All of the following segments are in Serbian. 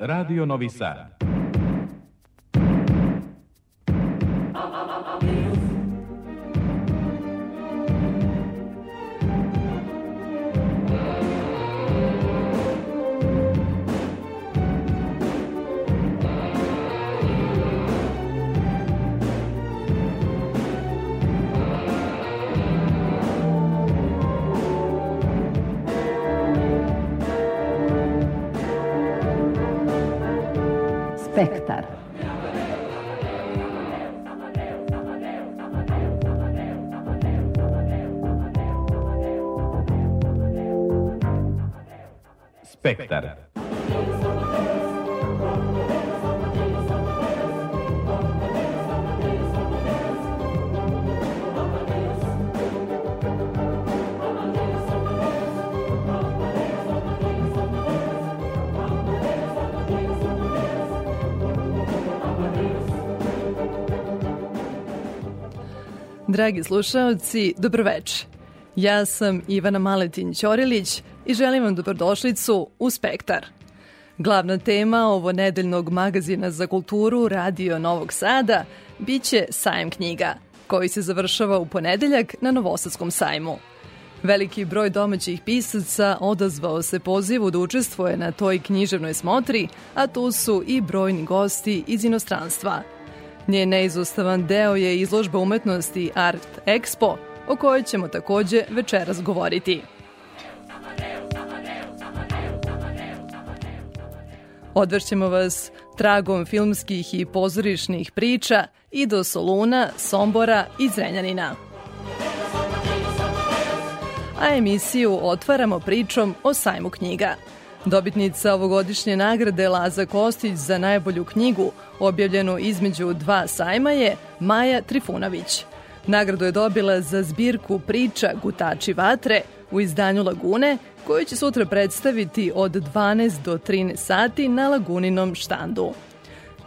Radio Novi Sad. Spektar. Spektar. Dragi slušalci, dobroveče. Ja sam Ivana Maletin Ćorilić i želim vam dobrodošlicu u Spektar. Glavna tema ovo nedeljnog magazina za kulturu Radio Novog Sada biće sajam knjiga, koji se završava u ponedeljak na Novosadskom sajmu. Veliki broj domaćih pisaca odazvao se pozivu da učestvuje na toj književnoj smotri, a tu su i brojni gosti iz inostranstva – Njen neizostavan deo je izložba umetnosti Art Expo, o kojoj ćemo takođe večeras govoriti. Odvršćemo vas tragom filmskih i pozorišnih priča i do Soluna, Sombora i Zrenjanina. A emisiju otvaramo pričom o sajmu knjiga – Dobitnica ovogodišnje nagrade Laza Kostić za najbolju knjigu, objavljenu između dva sajma je Maja Trifunović. Nagradu je dobila za zbirku priča Gutači vatre u izdanju Lagune, koju će sutra predstaviti od 12 do 13 sati na Laguninom štandu.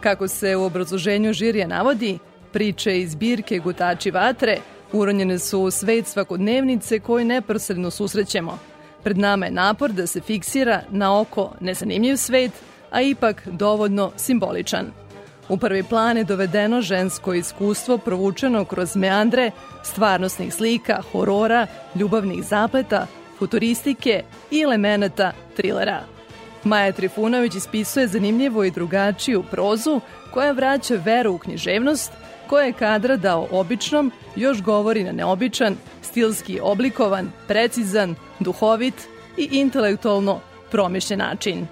Kako se u obrazloženju žirija navodi, priče iz zbirke Gutači vatre uronjene su u svet svakodnevnice koje neprosredno susrećemo – Pred nama je napor da se fiksira na oko nezanimljiv svet, a ipak dovoljno simboličan. U prvi plan je dovedeno žensko iskustvo provučeno kroz meandre stvarnostnih slika, horora, ljubavnih zapleta, futuristike i elemenata trilera. Maja Trifunović ispisuje zanimljivu i drugačiju prozu koja vraća veru u književnost, koja je kadra dao običnom, još govori na neobičan, stilski oblikovan, precizan, duhovit i intelektualno promišljen način.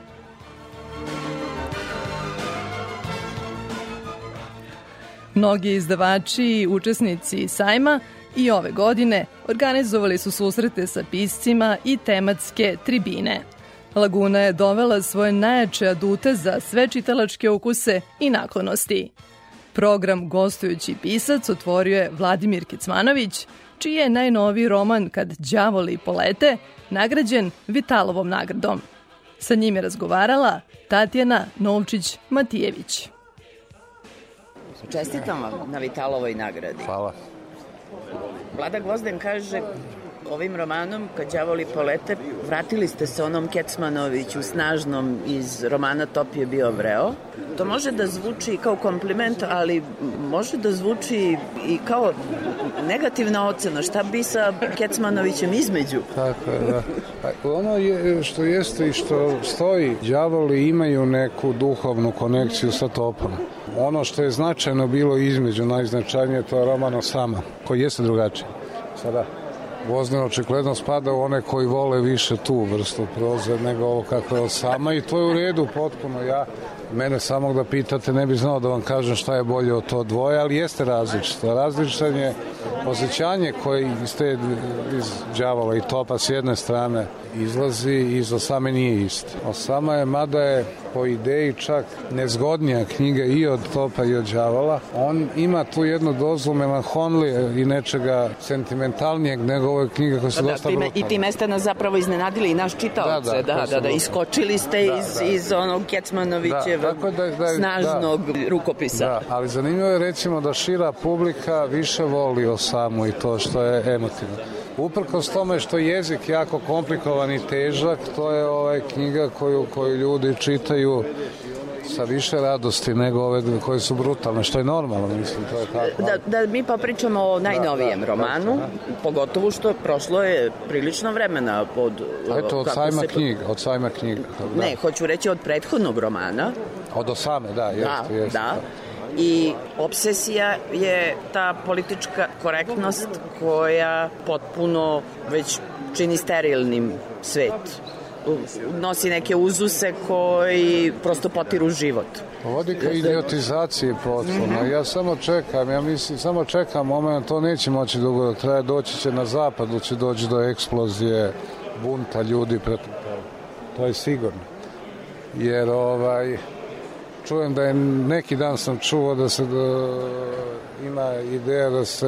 Mnogi izdavači i učesnici sajma i ove godine organizovali su susrete sa piscima i tematske tribine. Laguna je dovela svoje najjače adute za sve čitalačke ukuse i naklonosti. Program gostujući pisac otvorio je Vladimir Kecmanović, čiji je najnoviji roman Kad đavoli polete nagrađen Vitalovom nagradom. Sa njim je razgovarala Tatjana Novčić-Matijević. Čestitam vam na Vitalovoj nagradi. Hvala. Vlada Gvozden kaže ovim romanom, kad đavoli polete, vratili ste se onom Kecmanoviću snažnom iz romana Top je bio vreo. To može da zvuči kao kompliment, ali može da zvuči i kao negativna ocena. Šta bi sa Kecmanovićem između? Tako je, da. Pa, ono je, što jeste i što stoji, đavoli imaju neku duhovnu konekciju sa topom. Ono što je značajno bilo između, najznačajnije, to je Romano Sama, koji jeste drugačiji. Sada, Gvozden očigledno spada u one koji vole više tu vrstu proze nego ovo kako je sama i to je u redu potpuno. Ja mene samog da pitate ne bi znao da vam kažem šta je bolje od to dvoje, ali jeste različito. Različan je osjećanje koje iz te iz đavola i topa s jedne strane izlazi i iz Osame nije isto. Osama je, mada je po ideji čak nezgodnija knjiga i od Topa i od Đavala. On ima tu jednu dozu melanholije i nečega sentimentalnijeg nego ove knjige koje su da, dosta time, I time ste nas zapravo iznenadili i naš čitaoce. Da, da, da, da, da, iskočili ste da, iz, da. iz onog Kecmanovićevog da, da, da, snažnog da, rukopisa. Da, ali zanimljivo je recimo da šira publika više voli o samu i to što je emotivno. Uprkos tome što je jezik jako komplikovan i težak, to je ovaj knjiga koju, koju ljudi čitaju sa više radosti nego ove koje su brutalne, što je normalno, mislim, to je tako. Da, da mi pa pričamo o najnovijem da, da, romanu, da, pogotovo što prošlo je prilično vremena pod... Eto, od sajma se... knjiga, od sajma knjiga. Da. Ne, hoću reći od prethodnog romana. Od osame, da, jeste, da, jeste. Da, i obsesija je ta politička korektnost koja potpuno već čini sterilnim svet nosi neke uzuse koji prosto potiru život. Vodi ka idiotizaciji potpuno. Ja samo čekam, ja mislim, samo čekam moment, to neće moći dugo da traje, doći će na zapadu, će doći do eksplozije bunta ljudi protiv toga. To je sigurno. Jer ovaj, čujem da je neki dan sam čuo da se da, ima ideja da se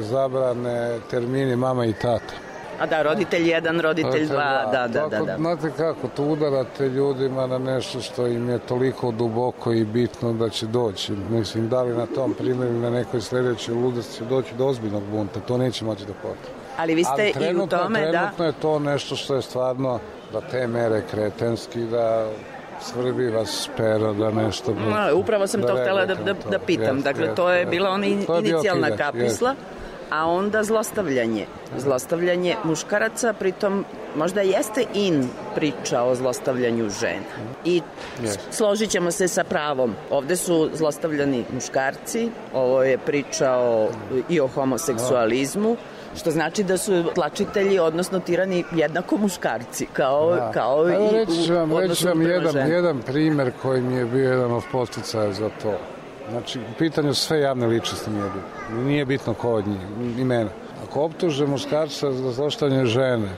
zabrane termini mama i tata. A da, roditelj jedan, roditelj dva, da, da, da, da. Znate kako, to udarate ljudima na nešto što im je toliko duboko i bitno da će doći. Mislim, da li na tom primjeru na nekoj sledećoj ludosti će doći do ozbiljnog bunta, to neće moći da potre. Ali vi ste Ali trenutno, i u tome, trenutno da... Trenutno je to nešto što je stvarno da te mere kretenski, da svrbi vas pero da nešto... No, upravo sam da to htela da, da, da pitam. Jest, dakle, to je bila ona in, inicijalna kapisla. Jest a onda zlostavljanje. Zlostavljanje muškaraca, pritom možda jeste in priča o zlostavljanju žena. I yes. složit ćemo se sa pravom. Ovde su zlostavljani muškarci, ovo je priča o, i o homoseksualizmu, što znači da su tlačitelji, odnosno tirani jednako muškarci, kao, da. kao Evo, i reći vam, reći vam jedan, jedan primer koji mi je bio jedan od posticaja za to. Znači, u pitanju sve javne ličnosti nije bitno. Nije bitno ko od njih, imena. Ako optuže muškarca za zlostavljanje žene,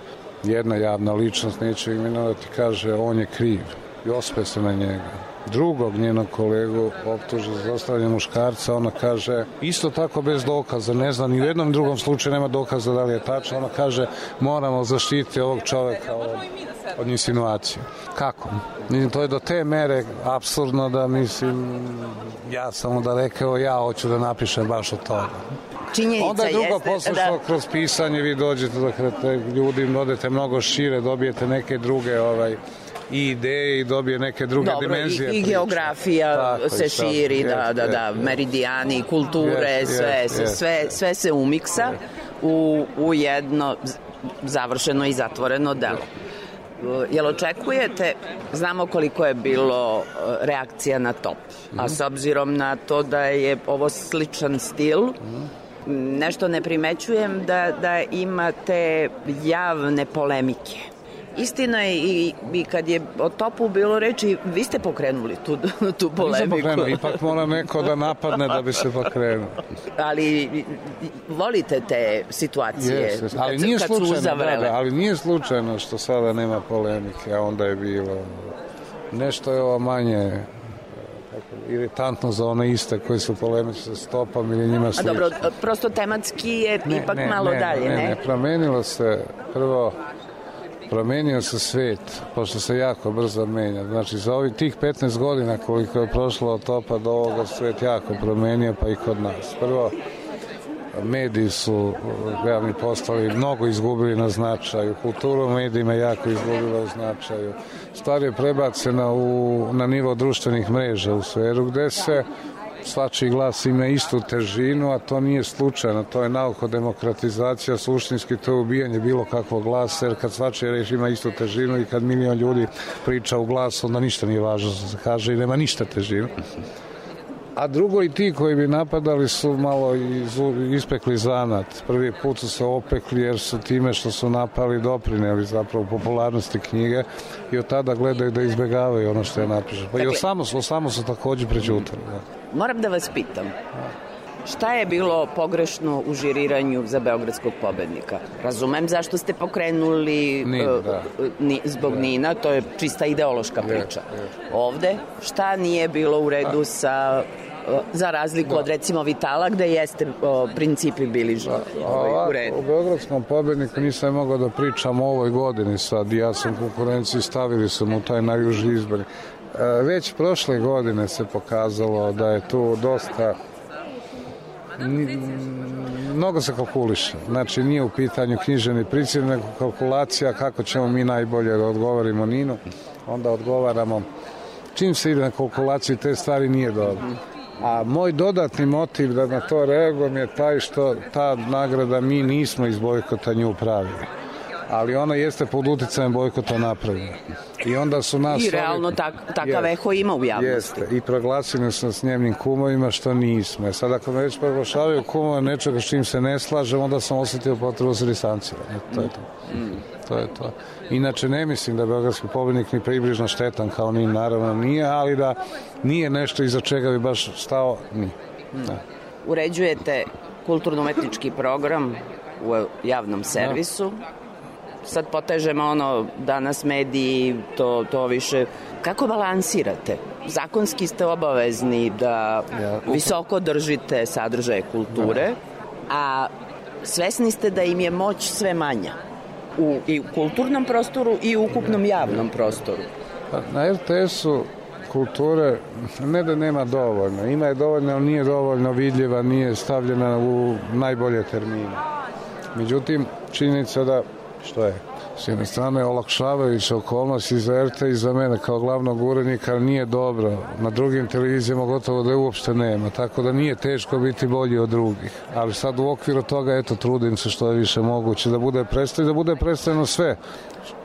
jedna javna ličnost neće imenovati, kaže on je kriv i ospe se na njega. Drugog njenog kolegu optuže za zlostavljanje muškarca, ona kaže isto tako bez dokaza, ne znam, ni u jednom drugom slučaju nema dokaza da li je tačno, ona kaže moramo zaštiti ovog čoveka od, od insinuacije. Kako? To je do te mere absurdno da mislim, ja sam da rekao, ja hoću da napišem baš o toga. Činjenica Onda je drugo posle da... kroz pisanje vi dođete da ljudi odete mnogo šire, dobijete neke druge ovaj, i ideje i dobije neke druge Dobro, dimenzije. I, i geografija Tako, se širi, da, da, da, da, meridijani, kulture, yes, sve, yes, sve, sve se umiksa u, u jedno završeno i zatvoreno delo. Jel očekujete, znamo koliko je bilo e, reakcija na top, a mhm. s obzirom na to da je ovo sličan stil, nešto ne primećujem da, da imate javne polemike Istina je i, i kad je o topu bilo reči, vi ste pokrenuli tu, tu polemiku. Nisam pokrenuo, ipak mora neko da napadne da bi se pokrenuo. Ali volite te situacije yes, yes. Ali nije kad slučajno, da, da, ali nije slučajno što sada nema polemike, a onda je bilo nešto je ovo manje tako, iritantno za one iste koji su polemični sa stopom ili njima slično. A dobro, prosto tematski je ne, ipak ne, malo ne, dalje, ne? Ne, ne, promenilo se prvo promenio se svet, pošto se jako brzo menja. Znači, za ovih tih 15 godina koliko je prošlo od topa do ovoga svet jako promenio, pa i kod nas. Prvo, mediji su javni postali mnogo izgubili na značaju, kulturu medijima jako izgubila u značaju. Stvar je prebacena u, na nivo društvenih mreža u sferu gde se svačiji glas ima istu težinu, a to nije slučajno, to je nauko demokratizacija, suštinski to je ubijanje bilo kakvog glasa, jer kad svačiji reč ima istu težinu i kad milion ljudi priča u glas, onda ništa nije važno se kaže i nema ništa težinu. A drugo i ti koji bi napadali su malo ispekli zanat. Prvi put su se opekli jer su time što su napali doprineli zapravo popularnosti knjige i od tada gledaju da izbegavaju ono što je napiše. Pa dakle, i o samo su, samo su takođe pređutali. Da. Moram da vas pitam. Šta je bilo pogrešno u žiriranju za beogradskog pobednika? Razumem zašto ste pokrenuli Nin, uh, da. ni, zbog da. Nina, to je čista ideološka priča. Je, je. Ovde, šta nije bilo u redu sa za razliku da. od recimo Vitala gde jeste o, principi bili da. ovaj, u redu. U Beogradskom pobedniku nisam mogao da pričam o ovoj godini sad, ja sam konkurenciji stavili sam u taj najjuži izbor. E, već prošle godine se pokazalo da je tu dosta mnogo se kalkuliše. Znači, nije u pitanju knjiženi pricir, nego kalkulacija kako ćemo mi najbolje da odgovorimo Ninu. Onda odgovaramo. Čim se ide na kalkulaciju, te stvari nije dobro. A moj dodatni motiv da na to reagujem je taj što ta nagrada mi nismo iz bojkota nju pravili ali ona jeste pod uticajem bojkota napravljena. I onda su nas... I realno tak, takav eho ima u javnosti. Jeste, i proglasili smo s njemnim kumovima što nismo. E sad ako me već proglašavaju kumova nečega s čim se ne slažem, onda sam osetio potrebu za distanciranjem. To je to. Mm. To je to. Inače ne mislim da je Beogradski pobednik ni približno štetan kao ni naravno nije, ali da nije nešto iza čega bi baš stao, ni. Da. Uređujete kulturno-umetnički program u javnom servisu. Da sad potežemo ono, danas mediji, to, to više... Kako balansirate? Zakonski ste obavezni da ja, visoko držite sadržaje kulture, a svesni ste da im je moć sve manja u, i kulturnom prostoru i u ukupnom javnom prostoru. Pa, na RTS-u kulture ne da nema dovoljno, ima je dovoljno, ali nije dovoljno vidljiva, nije stavljena u najbolje termine. Međutim, činjenica da što je s jedne strane olakšavajuća okolnost i za RT i za mene kao glavnog urednika nije dobro. Na drugim televizijama gotovo da je uopšte nema, tako da nije teško biti bolji od drugih. Ali sad u okviru toga, eto, trudim se što je više moguće da bude predstavljeno, da bude predstavljeno sve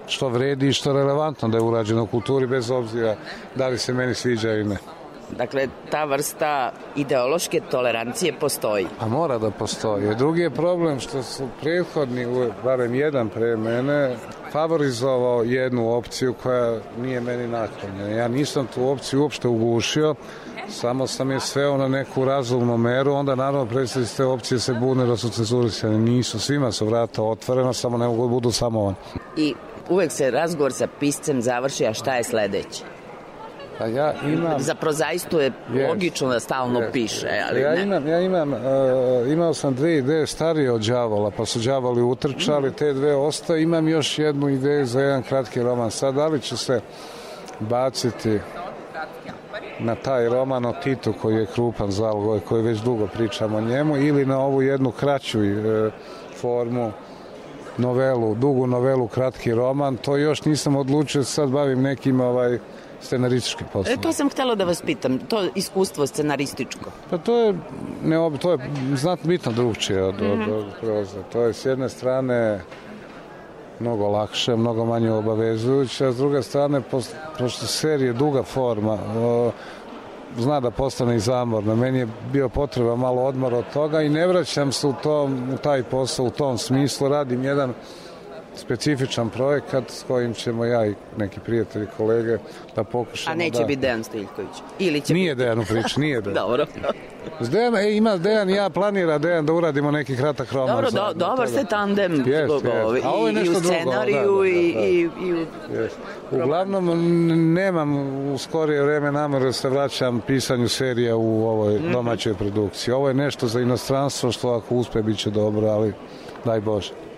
što vredi i što je relevantno da je urađeno u kulturi bez obzira da li se meni sviđa ili ne. Dakle, ta vrsta ideološke tolerancije postoji. A mora da postoji. Drugi je problem što su prethodni, barem jedan pre mene, favorizovao jednu opciju koja nije meni naklonjena. Ja nisam tu opciju uopšte ugušio, samo sam je sveo na neku razumnu meru, onda naravno predstavnici te opcije se bune da su cenzurisani. Nisu, svima su vrata otvorena, samo ne mogu da budu samo on. I uvek se razgovor sa piscem završi, a šta je sledeće? Pa ja imam... Za prozaistu je yes, logično da stalno yes. piše, ali ja ne. Imam, ja imam, uh, imao sam dve ideje starije od đavola, pa su đavoli utrčali, mm. te dve ostaje. Imam još jednu ideju za jedan kratki roman. Sad, da li ću se baciti na taj roman o Titu koji je krupan zalogoj, koji već dugo pričamo o njemu, ili na ovu jednu kraću uh, formu novelu, dugu novelu, kratki roman, to još nisam odlučio, sad bavim nekim ovaj scenaristički posao. E, to sam htela da vas pitam, to iskustvo scenarističko. Pa to je, ne, to je znatno bitno drugčije od, mm -hmm. od, mhm. od proza. To je s jedne strane mnogo lakše, mnogo manje obavezujuće, a s druge strane, pošto serije duga forma, o, zna da postane i zamorna. Meni je bio potreba malo odmor od toga i ne vraćam se u, tom, u taj posao u tom smislu. Radim jedan specifičan projekat s kojim ćemo ja i neki prijatelji, kolege da pokušamo A neće da... biti Dejan Stiljković? Ili će nije biti... Dejan u priči, nije Dejan. Dobro. S Dejan, e, ima Dejan i ja planira Dejan da uradimo neki kratak roman. Dobro, do, dobar ste tandem yes, yes. A ovo je nešto i u scenariju drugo, da, da, da, i, i, i u... Yes. Uglavnom, nemam u skorije vreme nameru da se vraćam pisanju serija u ovoj -hmm. domaćoj produkciji. Ovo je nešto za inostranstvo što ako uspe bit će dobro, ali daj Bože.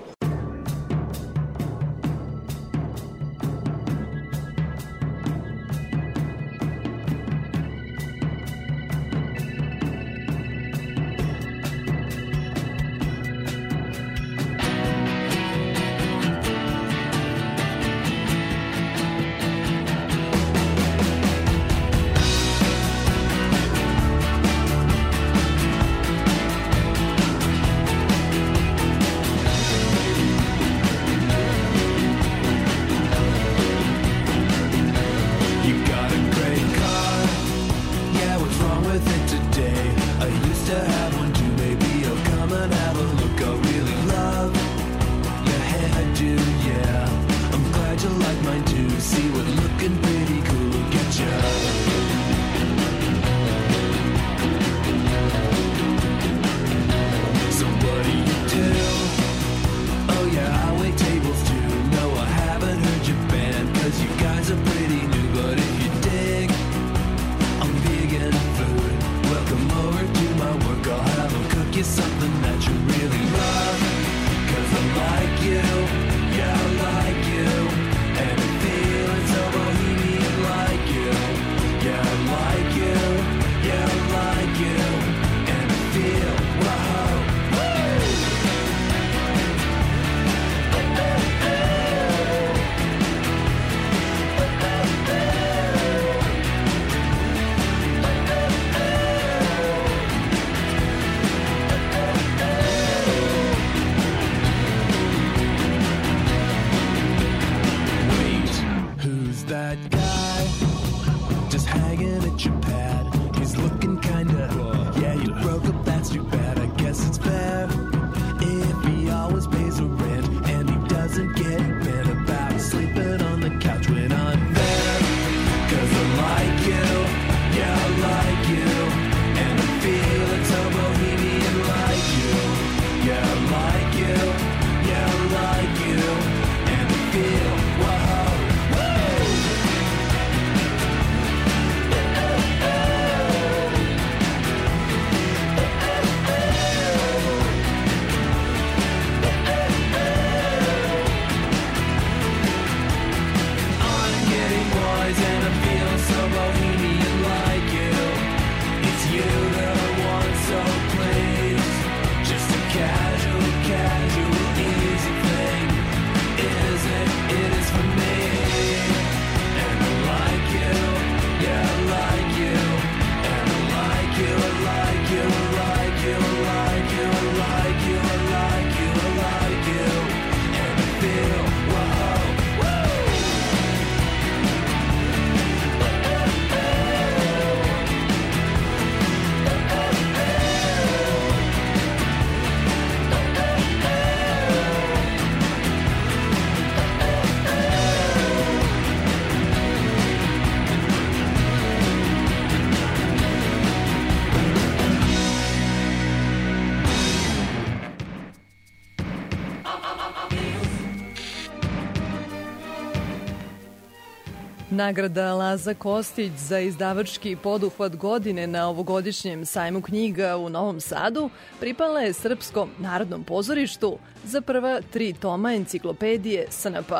Nagrada Laza Kostić za izdavački poduhvat godine na ovogodišnjem sajmu knjiga u Novom Sadu pripala je Srpskom narodnom pozorištu za prva tri toma enciklopedije SNP.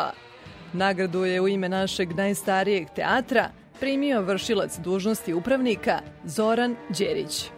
Nagradu je u ime našeg najstarijeg teatra primio vršilac dužnosti upravnika Zoran Đerić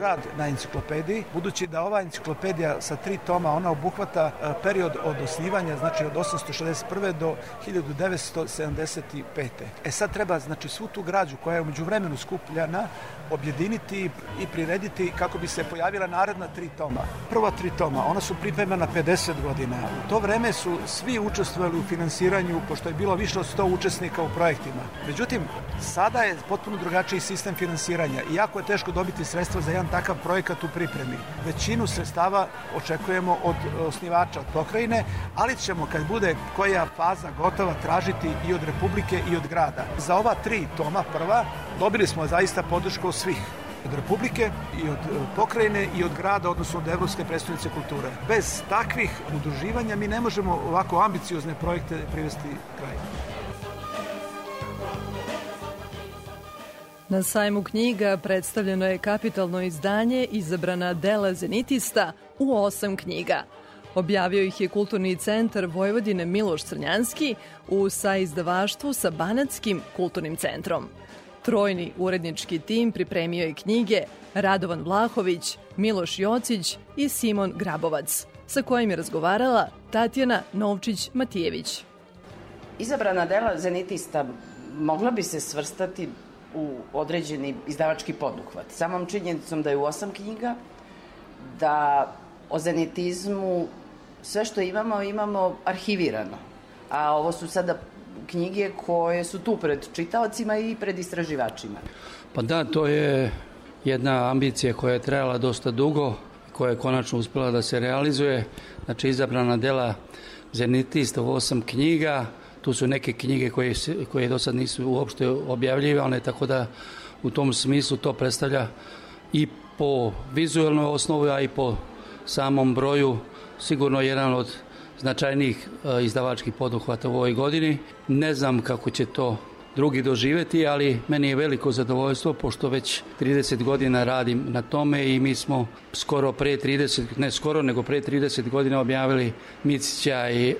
rad na enciklopediji, budući da ova enciklopedija sa tri toma, ona obuhvata e, period od osnivanja, znači od 861. do 1975. E sad treba, znači, svu tu građu koja je umeđu vremenu skupljana, objediniti i prirediti kako bi se pojavila naredna tri toma. Prva tri toma, ona su pripremena 50 godina. U to vreme su svi učestvovali u finansiranju, pošto je bilo više od 100 učesnika u projektima. Međutim, sada je potpuno drugačiji sistem finansiranja i jako je teško dobiti sredstva za jedan takav projekat u pripremi. Većinu sredstava očekujemo od osnivača, od pokrajine, ali ćemo kad bude koja faza gotova tražiti i od Republike i od grada. Za ova tri toma prva dobili smo zaista podršku svih od Republike i od e, pokrajine i od grada, odnosno od Evropske predstavnice kulture. Bez takvih udruživanja mi ne možemo ovako ambiciozne projekte privesti kraju. Na sajmu knjiga predstavljeno je kapitalno izdanje izabrana dela Zenitista u osam knjiga. Objavio ih je Kulturni centar Vojvodine Miloš Crnjanski u saizdavaštvu sa Banatskim kulturnim centrom. Trojni urednički tim pripremio je knjige Radovan Vlahović, Miloš Jocić i Simon Grabovac, sa kojim je razgovarala Tatjana Novčić-Matijević. Izabrana dela Zenitista mogla bi se svrstati u određeni izdavački poduhvat. Samom činjenicom da je u osam knjiga, da o zenitizmu sve što imamo, imamo arhivirano. A ovo su sada knjige koje su tu pred čitaocima i pred istraživačima. Pa da, to je jedna ambicija koja je trajala dosta dugo, koja je konačno uspela da se realizuje. Znači, izabrana dela zenitista u osam knjiga, tu su neke knjige koje, koje do sad nisu uopšte objavljivane, tako da u tom smislu to predstavlja i po vizualnoj osnovi, a i po samom broju sigurno jedan od značajnijih e, izdavačkih poduhvata u ovoj godini. Ne znam kako će to drugi doživeti, ali meni je veliko zadovoljstvo pošto već 30 godina radim na tome i mi smo skoro pre 30, ne skoro, nego pre 30 godina objavili Micića i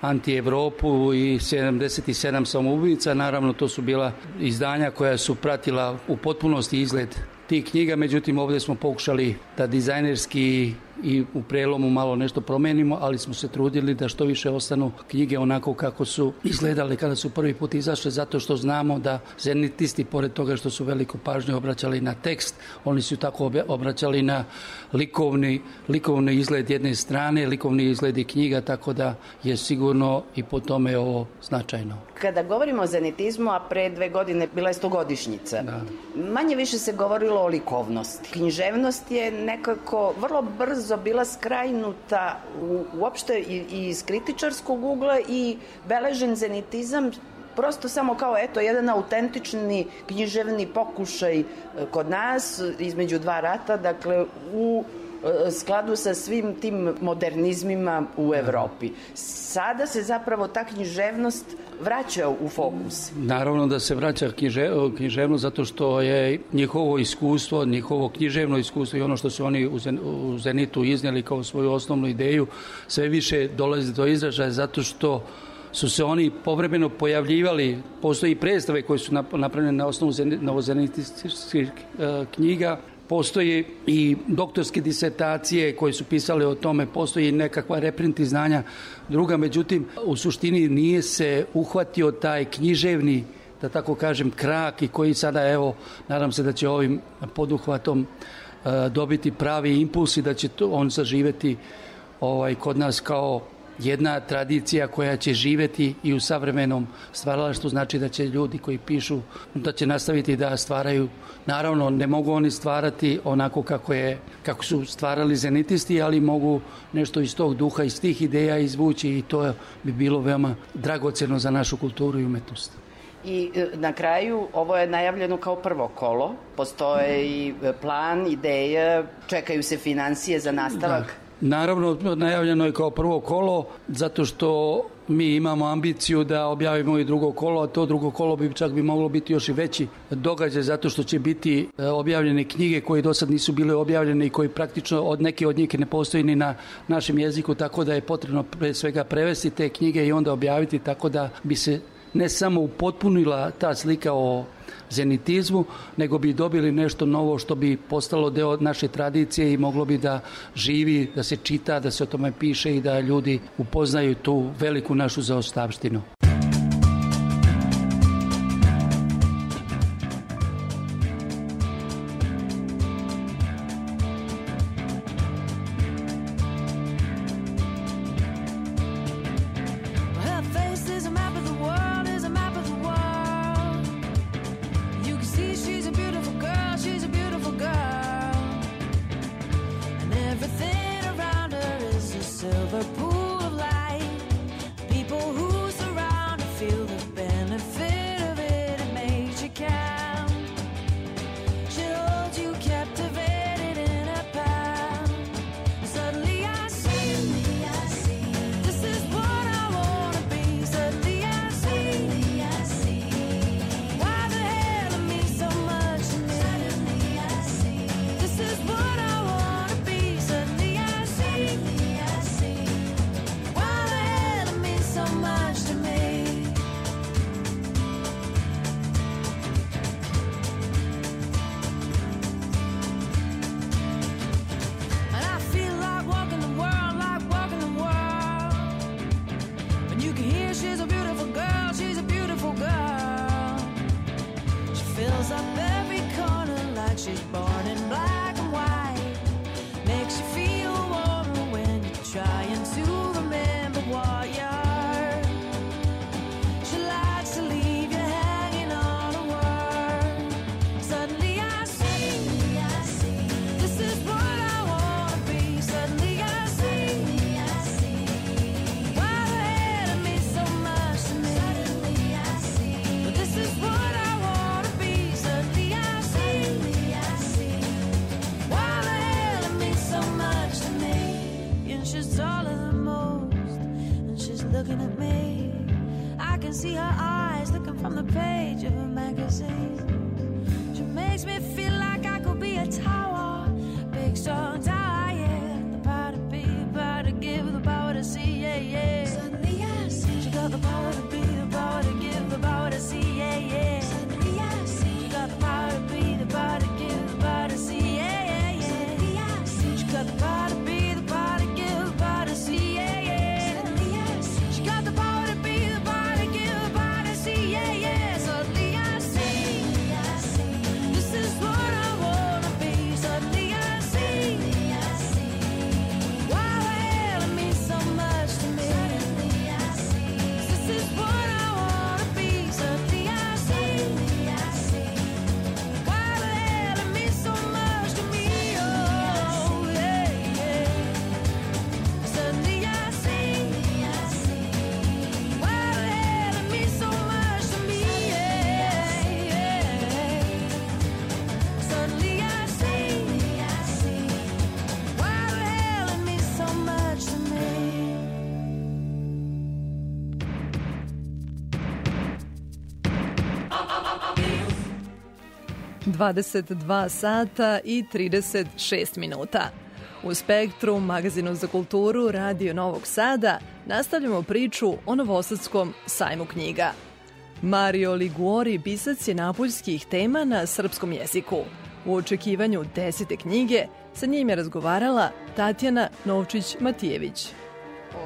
anti-Evropu i 77 samoubica. Naravno, to su bila izdanja koja su pratila u potpunosti izgled tih knjiga, međutim ovde smo pokušali da dizajnerski i u prelomu malo nešto promenimo, ali smo se trudili da što više ostanu knjige onako kako su izgledale kada su prvi put izašle, zato što znamo da zenitisti, pored toga što su veliko pažnje obraćali na tekst, oni su tako obraćali na likovni, likovni izgled jedne strane, likovni izgled i knjiga, tako da je sigurno i po tome ovo značajno. Kada govorimo o zenitizmu, a pre dve godine bila je stogodišnjica, da. manje više se govorilo o likovnosti. Književnost je nekako vrlo brzo bila skrajnuta u, uopšte i, iz kritičarskog ugla i beležen zenitizam prosto samo kao eto jedan autentični književni pokušaj e, kod nas između dva rata, dakle u skladu sa svim tim modernizmima u Evropi. Sada se zapravo ta književnost vraća u fokus. Naravno da se vraća knjiže, književnost zato što je njihovo iskustvo, njihovo književno iskustvo i ono što su oni u, Zen, u Zenitu iznijeli kao svoju osnovnu ideju sve više dolazi do izražaja zato što su se oni povremeno pojavljivali, postoji predstave koje su napravljene na osnovu novozenitističkih e, knjiga, postoji i doktorske disertacije koje su pisale o tome, postoji nekakva reprinti znanja druga, međutim u suštini nije se uhvatio taj književni da tako kažem krak i koji sada evo nadam se da će ovim poduhvatom e, dobiti pravi impuls i da će to on zaživeti ovaj kod nas kao jedna tradicija koja će živeti i u savremenom stvaralaštvu, znači da će ljudi koji pišu, da će nastaviti da stvaraju. Naravno, ne mogu oni stvarati onako kako, je, kako su stvarali zenitisti, ali mogu nešto iz tog duha, iz tih ideja izvući i to bi bilo veoma dragoceno za našu kulturu i umetnost. I e, na kraju ovo je najavljeno kao prvo kolo, postoje i e, plan, ideja, čekaju se financije za nastavak. Da. Naravno, najavljeno je kao prvo kolo, zato što mi imamo ambiciju da objavimo i drugo kolo, a to drugo kolo bi čak bi moglo biti još i veći događaj zato što će biti e, objavljene knjige koje do sad nisu bile objavljene i koji praktično od neke od njih ne postoji ni na našem jeziku, tako da je potrebno pre svega prevesti te knjige i onda objaviti tako da bi se ne samo upotpunila ta slika o zenitizmu, nego bi dobili nešto novo što bi postalo deo naše tradicije i moglo bi da živi, da se čita, da se o tome piše i da ljudi upoznaju tu veliku našu zaostavštinu. 22 sata i 36 minuta. U Spektru, magazinu za kulturu Radio Novog Sada, nastavljamo priču o Novosadskom sajmu knjiga. Mario Liguori pisac je napoljskih tema na srpskom jeziku. U očekivanju desete knjige sa njim je razgovarala Tatjana Novčić-Matijević.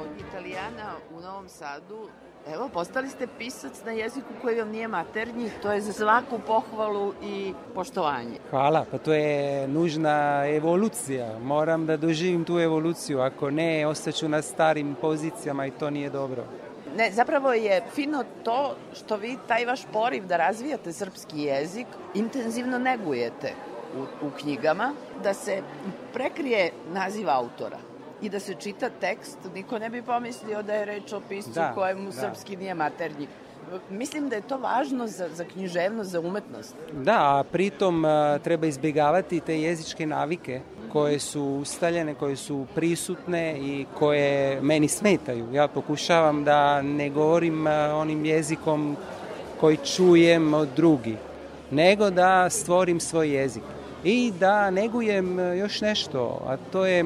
Od Italijana u Novom Sadu Evo, postali ste pisac na jeziku koji vam nije maternji, to je za svaku pohvalu i poštovanje. Hvala, pa to je nužna evolucija. Moram da doživim tu evoluciju, ako ne, ostaću na starim pozicijama i to nije dobro. Ne, zapravo je fino to što vi taj vaš poriv da razvijate srpski jezik intenzivno negujete u, u knjigama, da se prekrije naziv autora i da se čita tekst, niko ne bi pomislio da je reč o piscu Da, kojemu da. srpski nije maternji. Mislim da je to važno za, za književnost, za umetnost. Da, a pritom a, treba izbjegavati te jezičke navike koje su ustaljene, koje su prisutne i koje meni smetaju. Ja pokušavam da ne govorim onim jezikom koji čujem od drugi, nego da stvorim svoj jezik. I da negujem još nešto, a to je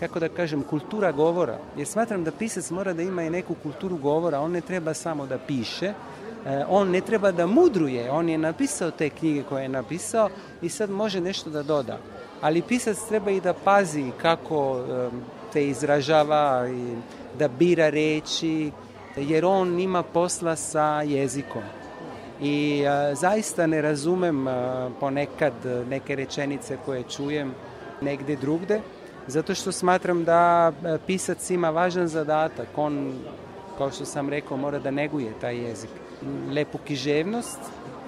kako da kažem, kultura govora. Jer smatram da pisac mora da ima i neku kulturu govora, on ne treba samo da piše, E, on ne treba da mudruje, on je napisao te knjige koje je napisao i sad može nešto da doda. Ali pisac treba i da pazi kako te izražava i da bira reči, jer on ima posla sa jezikom. I e, zaista ne razumem e, ponekad neke rečenice koje čujem negde drugde, zato što smatram da e, pisac ima važan zadatak. On, kao što sam rekao, mora da neguje taj jezik. Lepu književnost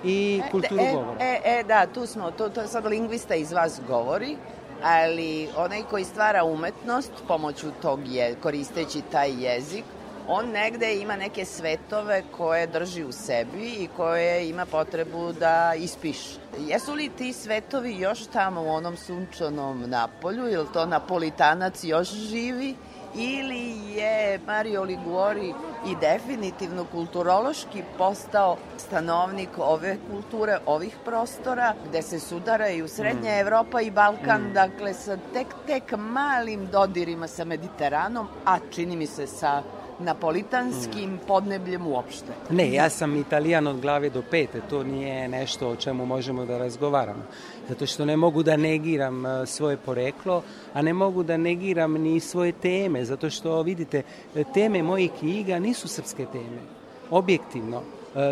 i kulturu e, govora. E, e, da, tu smo, to, to sad lingvista iz vas govori, ali onaj koji stvara umetnost pomoću tog je, koristeći taj jezik, on negde ima neke svetove koje drži u sebi i koje ima potrebu da ispiše. Jesu li ti svetovi još tamo u onom sunčanom Napolju, ili to napolitanac još živi, ili je Mario Liguori i definitivno kulturološki postao stanovnik ove kulture, ovih prostora, gde se sudaraju Srednja Mm. Evropa i Balkan, dakle sa tek, tek malim dodirima sa Mediteranom, a čini mi se sa napolitanskim Mm. podnebljem uopšte. Ne, ja sam italijan od glave do pete, to nije nešto o čemu možemo da razgovaramo. Zato što ne mogu da negiram e, svoje poreklo, a ne mogu da negiram ni svoje teme, zato što vidite, teme mojih knjiga nisu srpske teme. Objektivno,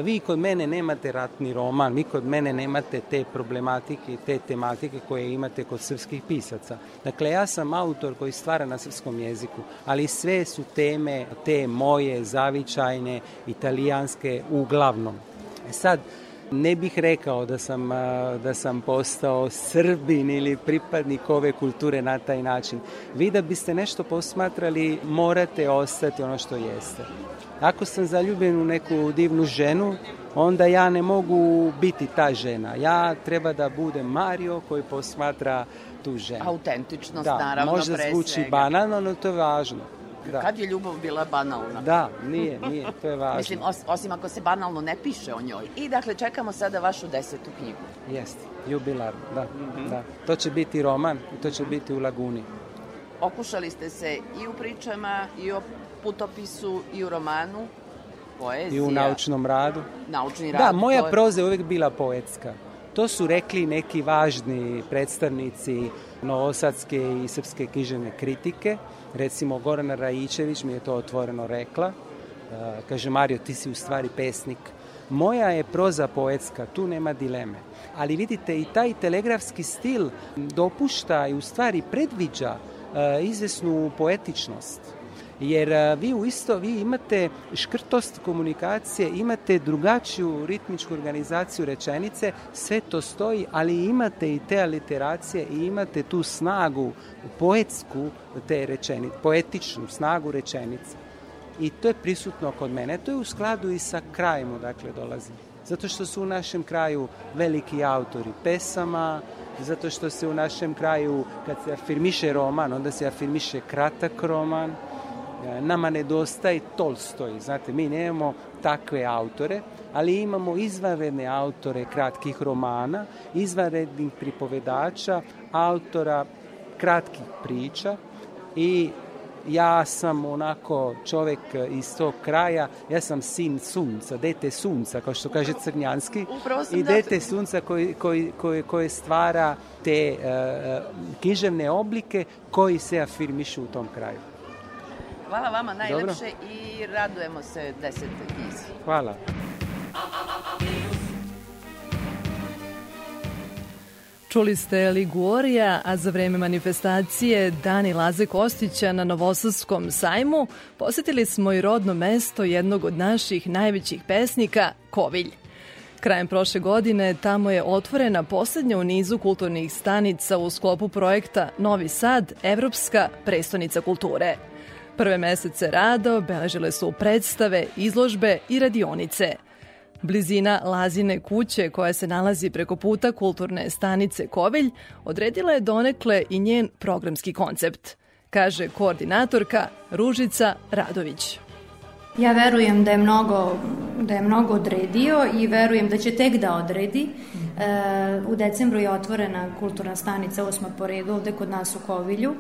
vi kod mene nemate ratni roman, vi kod mene nemate te problematike, te tematike koje imate kod srpskih pisaca. Dakle, ja sam autor koji stvara na srpskom jeziku, ali sve su teme te moje, zavičajne, italijanske, uglavnom. E sad, ne bih rekao da sam, da sam postao srbin ili pripadnik ove kulture na taj način. Vi da biste nešto posmatrali, morate ostati ono što jeste. Ako sam zaljubljen u neku divnu ženu, onda ja ne mogu biti ta žena. Ja treba da budem Mario koji posmatra tu ženu. Autentičnost, Da, naravno, možda pre zvuči svega. banalno, no to je važno. Da. Kad je ljubav bila banalna? Da, nije, nije, to je važno. Mislim, os, osim ako se banalno ne piše o njoj. I dakle, čekamo sada vašu desetu knjigu. Jeste, jubilarno, da, da. To će biti roman i to će biti u Laguni. Okušali ste se i u pričama, i o putopisu, i u romanu, poezija. I u naučnom radu. Naučni rad. Da, moja to je- proza je uvek bila poetska. To su rekli neki važni predstavnici novosadske i srpske književne kritike. Recimo, Gorana Rajičević mi je to otvoreno rekla. E, kaže, Mario, ti si u stvari pesnik. Moja je proza poetska, tu nema dileme. Ali vidite, i taj telegrafski stil dopušta i u stvari predviđa e, izvesnu poetičnost. Jer a, vi u isto, vi imate škrtost komunikacije, imate drugačiju ritmičku organizaciju rečenice, sve to stoji, ali imate i te aliteracije i imate tu snagu poetsku te rečenice, poetičnu snagu rečenice. I to je prisutno kod mene. To je u skladu i sa krajem odakle dolazim. Zato što su u našem kraju veliki autori pesama, zato što se u našem kraju, kad se afirmiše roman, onda se afirmiše kratak roman, E, nama nedostaje Tolstoj, znate, mi nemamo takve autore ali imamo izvanredne autore kratkih romana, izvanrednih pripovedača, autora kratkih priča i ja sam onako čovek iz tog kraja, ja sam sin sunca, dete sunca, kao što kaže Crnjanski, i dete sunca koji, koji, koji, koji stvara te uh, književne oblike koji se afirmišu u tom kraju. Hvala vama najlepše i radujemo se desete knjizi. Hvala. Čuli ste Liguorija, a za vreme manifestacije Dani Laze Kostića na Novosadskom sajmu posetili smo i rodno mesto jednog od naših najvećih pesnika, Kovilj. Krajem prošle godine tamo je otvorena poslednja u nizu kulturnih stanica u sklopu projekta Novi Sad, Evropska prestonica kulture. Prve mesece rada obeležile su predstave, izložbe i radionice – Blizina Lazine kuće, koja se nalazi preko puta kulturne stanice Kovilj, odredila je donekle i njen programski koncept, kaže koordinatorka Ružica Radović. Ja verujem da je mnogo, da je mnogo odredio i verujem da će tek da odredi. E, u decembru je otvorena kulturna stanica osma po redu ovde kod nas u Kovilju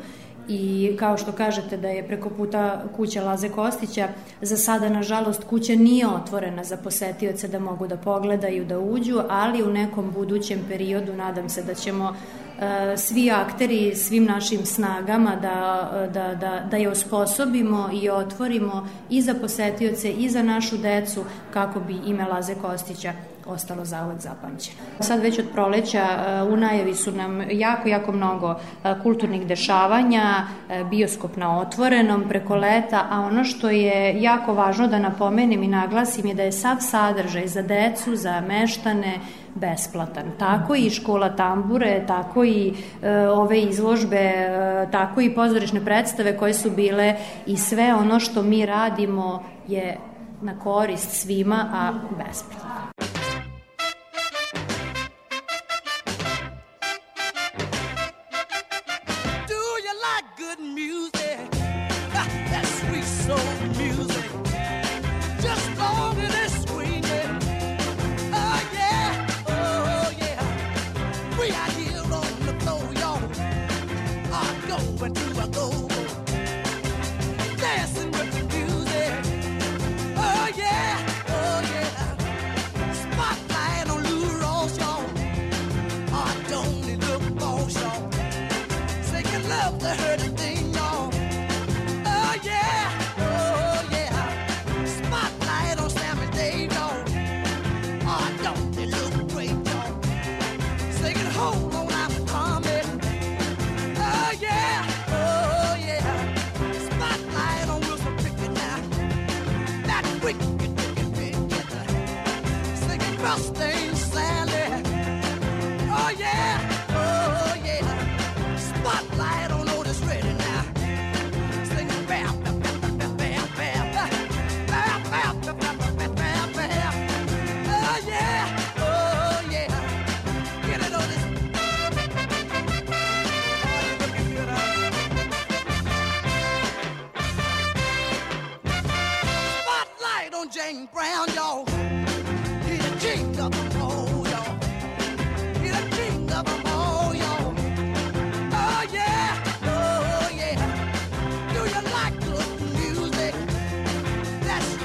i kao što kažete da je preko puta kuća Laze Kostića, za sada nažalost kuća nije otvorena za posetioce da mogu da pogledaju, da uđu, ali u nekom budućem periodu nadam se da ćemo e, svi akteri svim našim snagama da, da, da, da je osposobimo i otvorimo i za posetioce i za našu decu kako bi ime Laze Kostića ostalo zauvek zapamćeno. Sad već od proleća e, u najavi su nam jako, jako mnogo e, kulturnih dešavanja, e, bioskop na otvorenom preko leta, a ono što je jako važno da napomenem i naglasim je da je sav sadržaj za decu, za meštane, besplatan. Tako i škola tambure, tako i e, ove izložbe, e, tako i pozorišne predstave koje su bile i sve ono što mi radimo je na korist svima, a besplatno.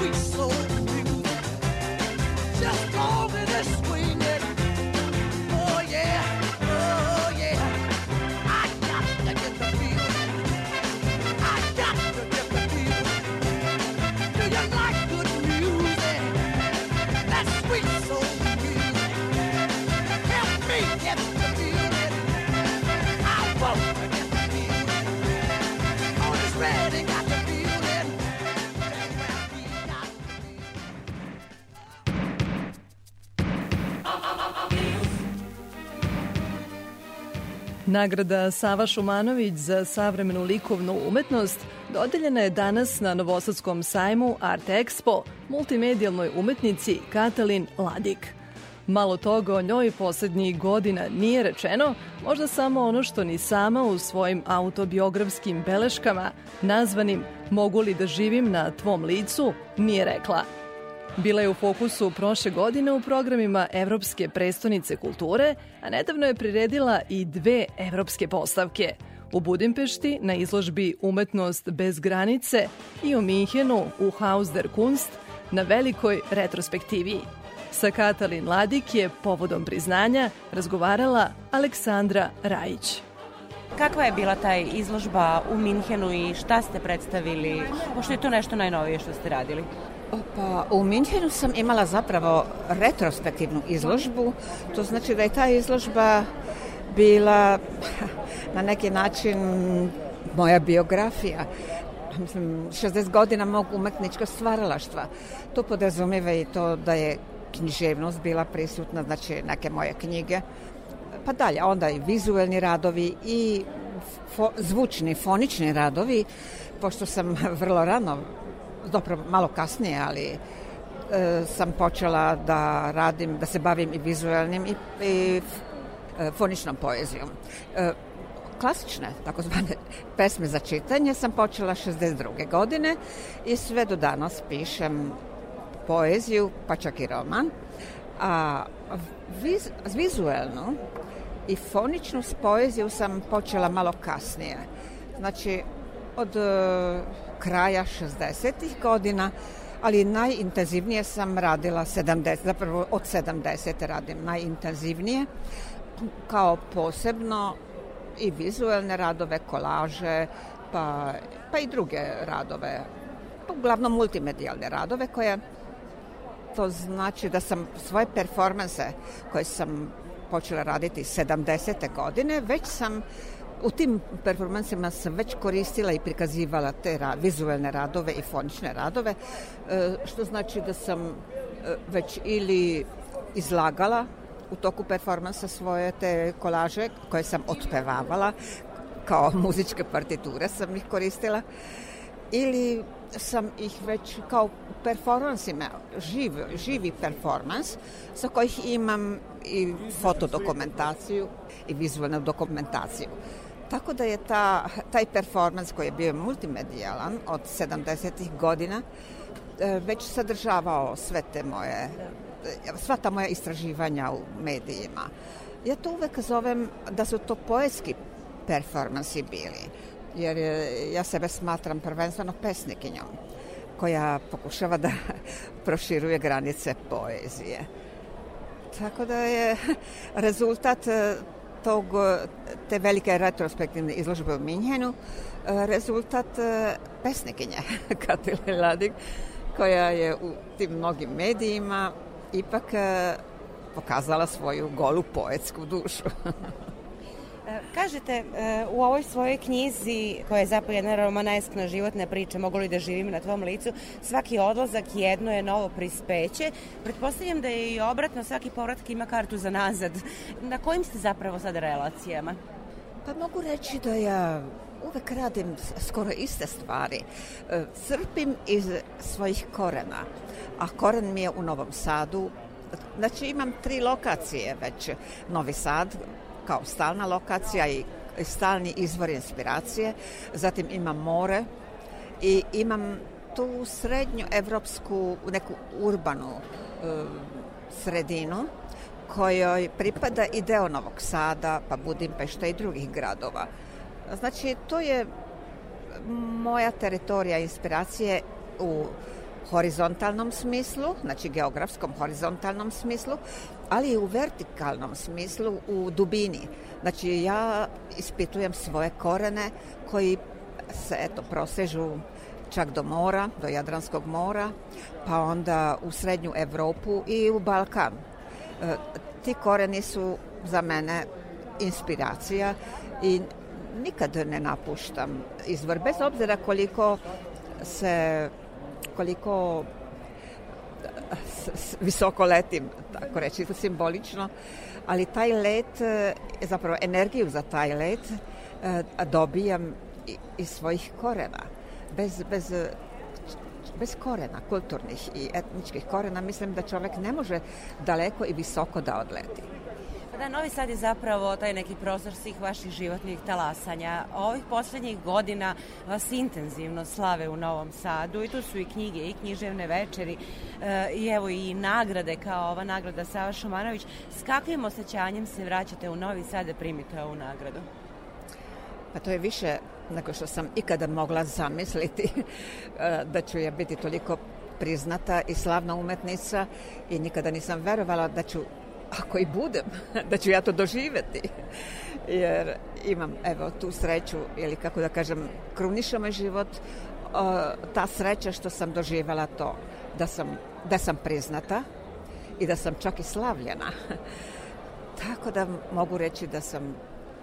Sweet soul Nagrada Sava Šumanović za savremenu likovnu umetnost dodeljena je danas na Novosadskom sajmu Art Expo multimedijalnoj umetnici Katalin Ladik. Malo toga o njoj poslednjih godina nije rečeno, možda samo ono što ni sama u svojim autobiografskim beleškama, nazvanim Mogu li da živim na tvom licu, nije rekla. Bila je u fokusu prošle godine u programima Evropske prestonice kulture, a nedavno je priredila i dve evropske postavke. U Budimpešti na izložbi Umetnost bez granice i u Minhenu u Haus der Kunst na velikoj retrospektivi. Sa Katalin Ladik je povodom priznanja razgovarala Aleksandra Rajić. Kakva je bila taj izložba u Minhenu i šta ste predstavili, pošto je to nešto najnovije što ste radili? Pa, u Minhenu sam imala zapravo retrospektivnu izložbu, to znači da je ta izložba bila na neki način moja biografija. Mislim, 60 godina mog umetničkog stvaralaštva. To podrazumiva i to da je književnost bila prisutna, znači neke moje knjige, pa dalje, onda i vizuelni radovi i fo, zvučni, fonični radovi, pošto sam vrlo rano, dobro malo kasnije, ali e, sam počela da radim, da se bavim i vizuelnim i, i e, foničnom poezijom. E, klasične, takozvane pesme za čitanje sam počela 62. godine i sve do danas pišem poeziju, pa čak i roman. A viz, vizuelno i foničnu poeziju sam počela malo kasnije. Znači, od uh, kraja 60. godina, ali najintenzivnije sam radila 70, zapravo od 70. radim najintenzivnije, kao posebno i vizuelne radove, kolaže, pa, pa i druge radove, uglavnom multimedijalne radove koje to znači da sam svoje performanse koje sam počela raditi 70. godine, već sam u tim performansima sam već koristila i prikazivala te ra vizuelne radove i fonične radove, e, što znači da sam e, već ili izlagala u toku performansa svoje te kolaže koje sam otpevavala kao muzičke partiture sam ih koristila ili sam ih već kao performansima, živ, živi performans sa kojih imam i fotodokumentaciju i vizualnu dokumentaciju. Tako da je ta, taj performans koji je bio multimedijalan od 70. godina e, već sadržavao sve te moje, e, sva ta moja istraživanja u medijima. Ja to uvek zovem da su to poetski performansi bili jer ja sebe smatram prvenstveno pesnikinjom koja pokušava da proširuje granice poezije. Tako da je rezultat e, tog, te velike retrospektivne izložbe u Minhenu e, rezultat e, pesnikinje Katile Ladik koja je u tim mnogim medijima ipak pokazala svoju golu poetsku dušu. E, kažete, e, u ovoj svojoj knjizi, koja je zapravo jedna romaneskna životna priča, mogu li da živim na tvom licu, svaki odlazak jedno je novo prispeće. Pretpostavljam da je i obratno, svaki povratak ima kartu za nazad. Na kojim ste zapravo sad relacijama? Pa mogu reći da ja uvek radim skoro iste stvari. E, crpim iz svojih korena, a koren mi je u Novom Sadu. Znači imam tri lokacije već. Novi Sad, kao stalna lokacija i stalni izvor inspiracije. Zatim imam more i imam tu srednju evropsku, neku urbanu e, sredinu kojoj pripada i deo Novog Sada, pa Budimpešta i drugih gradova. Znači, to je moja teritorija inspiracije u horizontalnom smislu, znači geografskom horizontalnom smislu, ali i u vertikalnom smislu, u dubini. Znači ja ispitujem svoje korene koji se eto prosežu čak do mora, do Jadranskog mora, pa onda u Srednju Evropu i u Balkan. E, ti koreni su za mene inspiracija i nikad ne napuštam izvor, bez obzira koliko se koliko visoko letim, tako reći, simbolično, ali taj let, e, zapravo energiju za taj let e, dobijam iz svojih korena. Bez, bez, bez korena, kulturnih i etničkih korena, mislim da čovek ne može daleko i visoko da odleti. Da, Novi Sad je zapravo taj neki prostor svih vaših životnih talasanja. Ovih poslednjih godina vas intenzivno slave u Novom Sadu i tu su i knjige i književne večeri e, i evo i nagrade kao ova nagrada Sava Šumanović. S kakvim osjećanjem se vraćate u Novi Sad da primite ovu nagradu? Pa to je više nego što sam ikada mogla zamisliti e, da ću ja biti toliko priznata i slavna umetnica i nikada nisam verovala da ću ako i budem, da ću ja to doživeti. Jer imam, evo, tu sreću, ili kako da kažem, kruniša moj život, ta sreća što sam doživela to, da sam, da sam priznata i da sam čak i slavljena. Tako da mogu reći da sam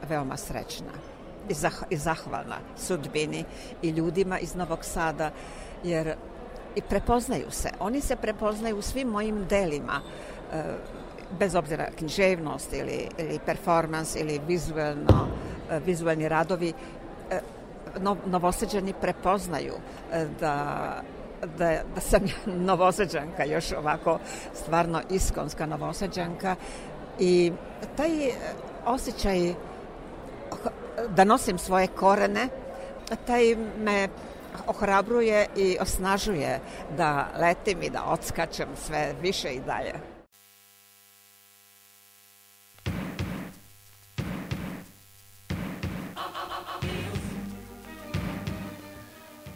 veoma srećna i, zah, i zahvalna sudbini i ljudima iz Novog Sada, jer i prepoznaju se. Oni se prepoznaju u svim mojim delima, e, bez obzira književnost ili, ili performans ili vizualno, e, vizualni radovi, e, no, novoseđani prepoznaju da da, da sam novoseđanka, još ovako stvarno iskonska novoseđanka i taj osjećaj da nosim svoje korene, taj me ohrabruje i osnažuje da letim i da odskačem sve više i dalje.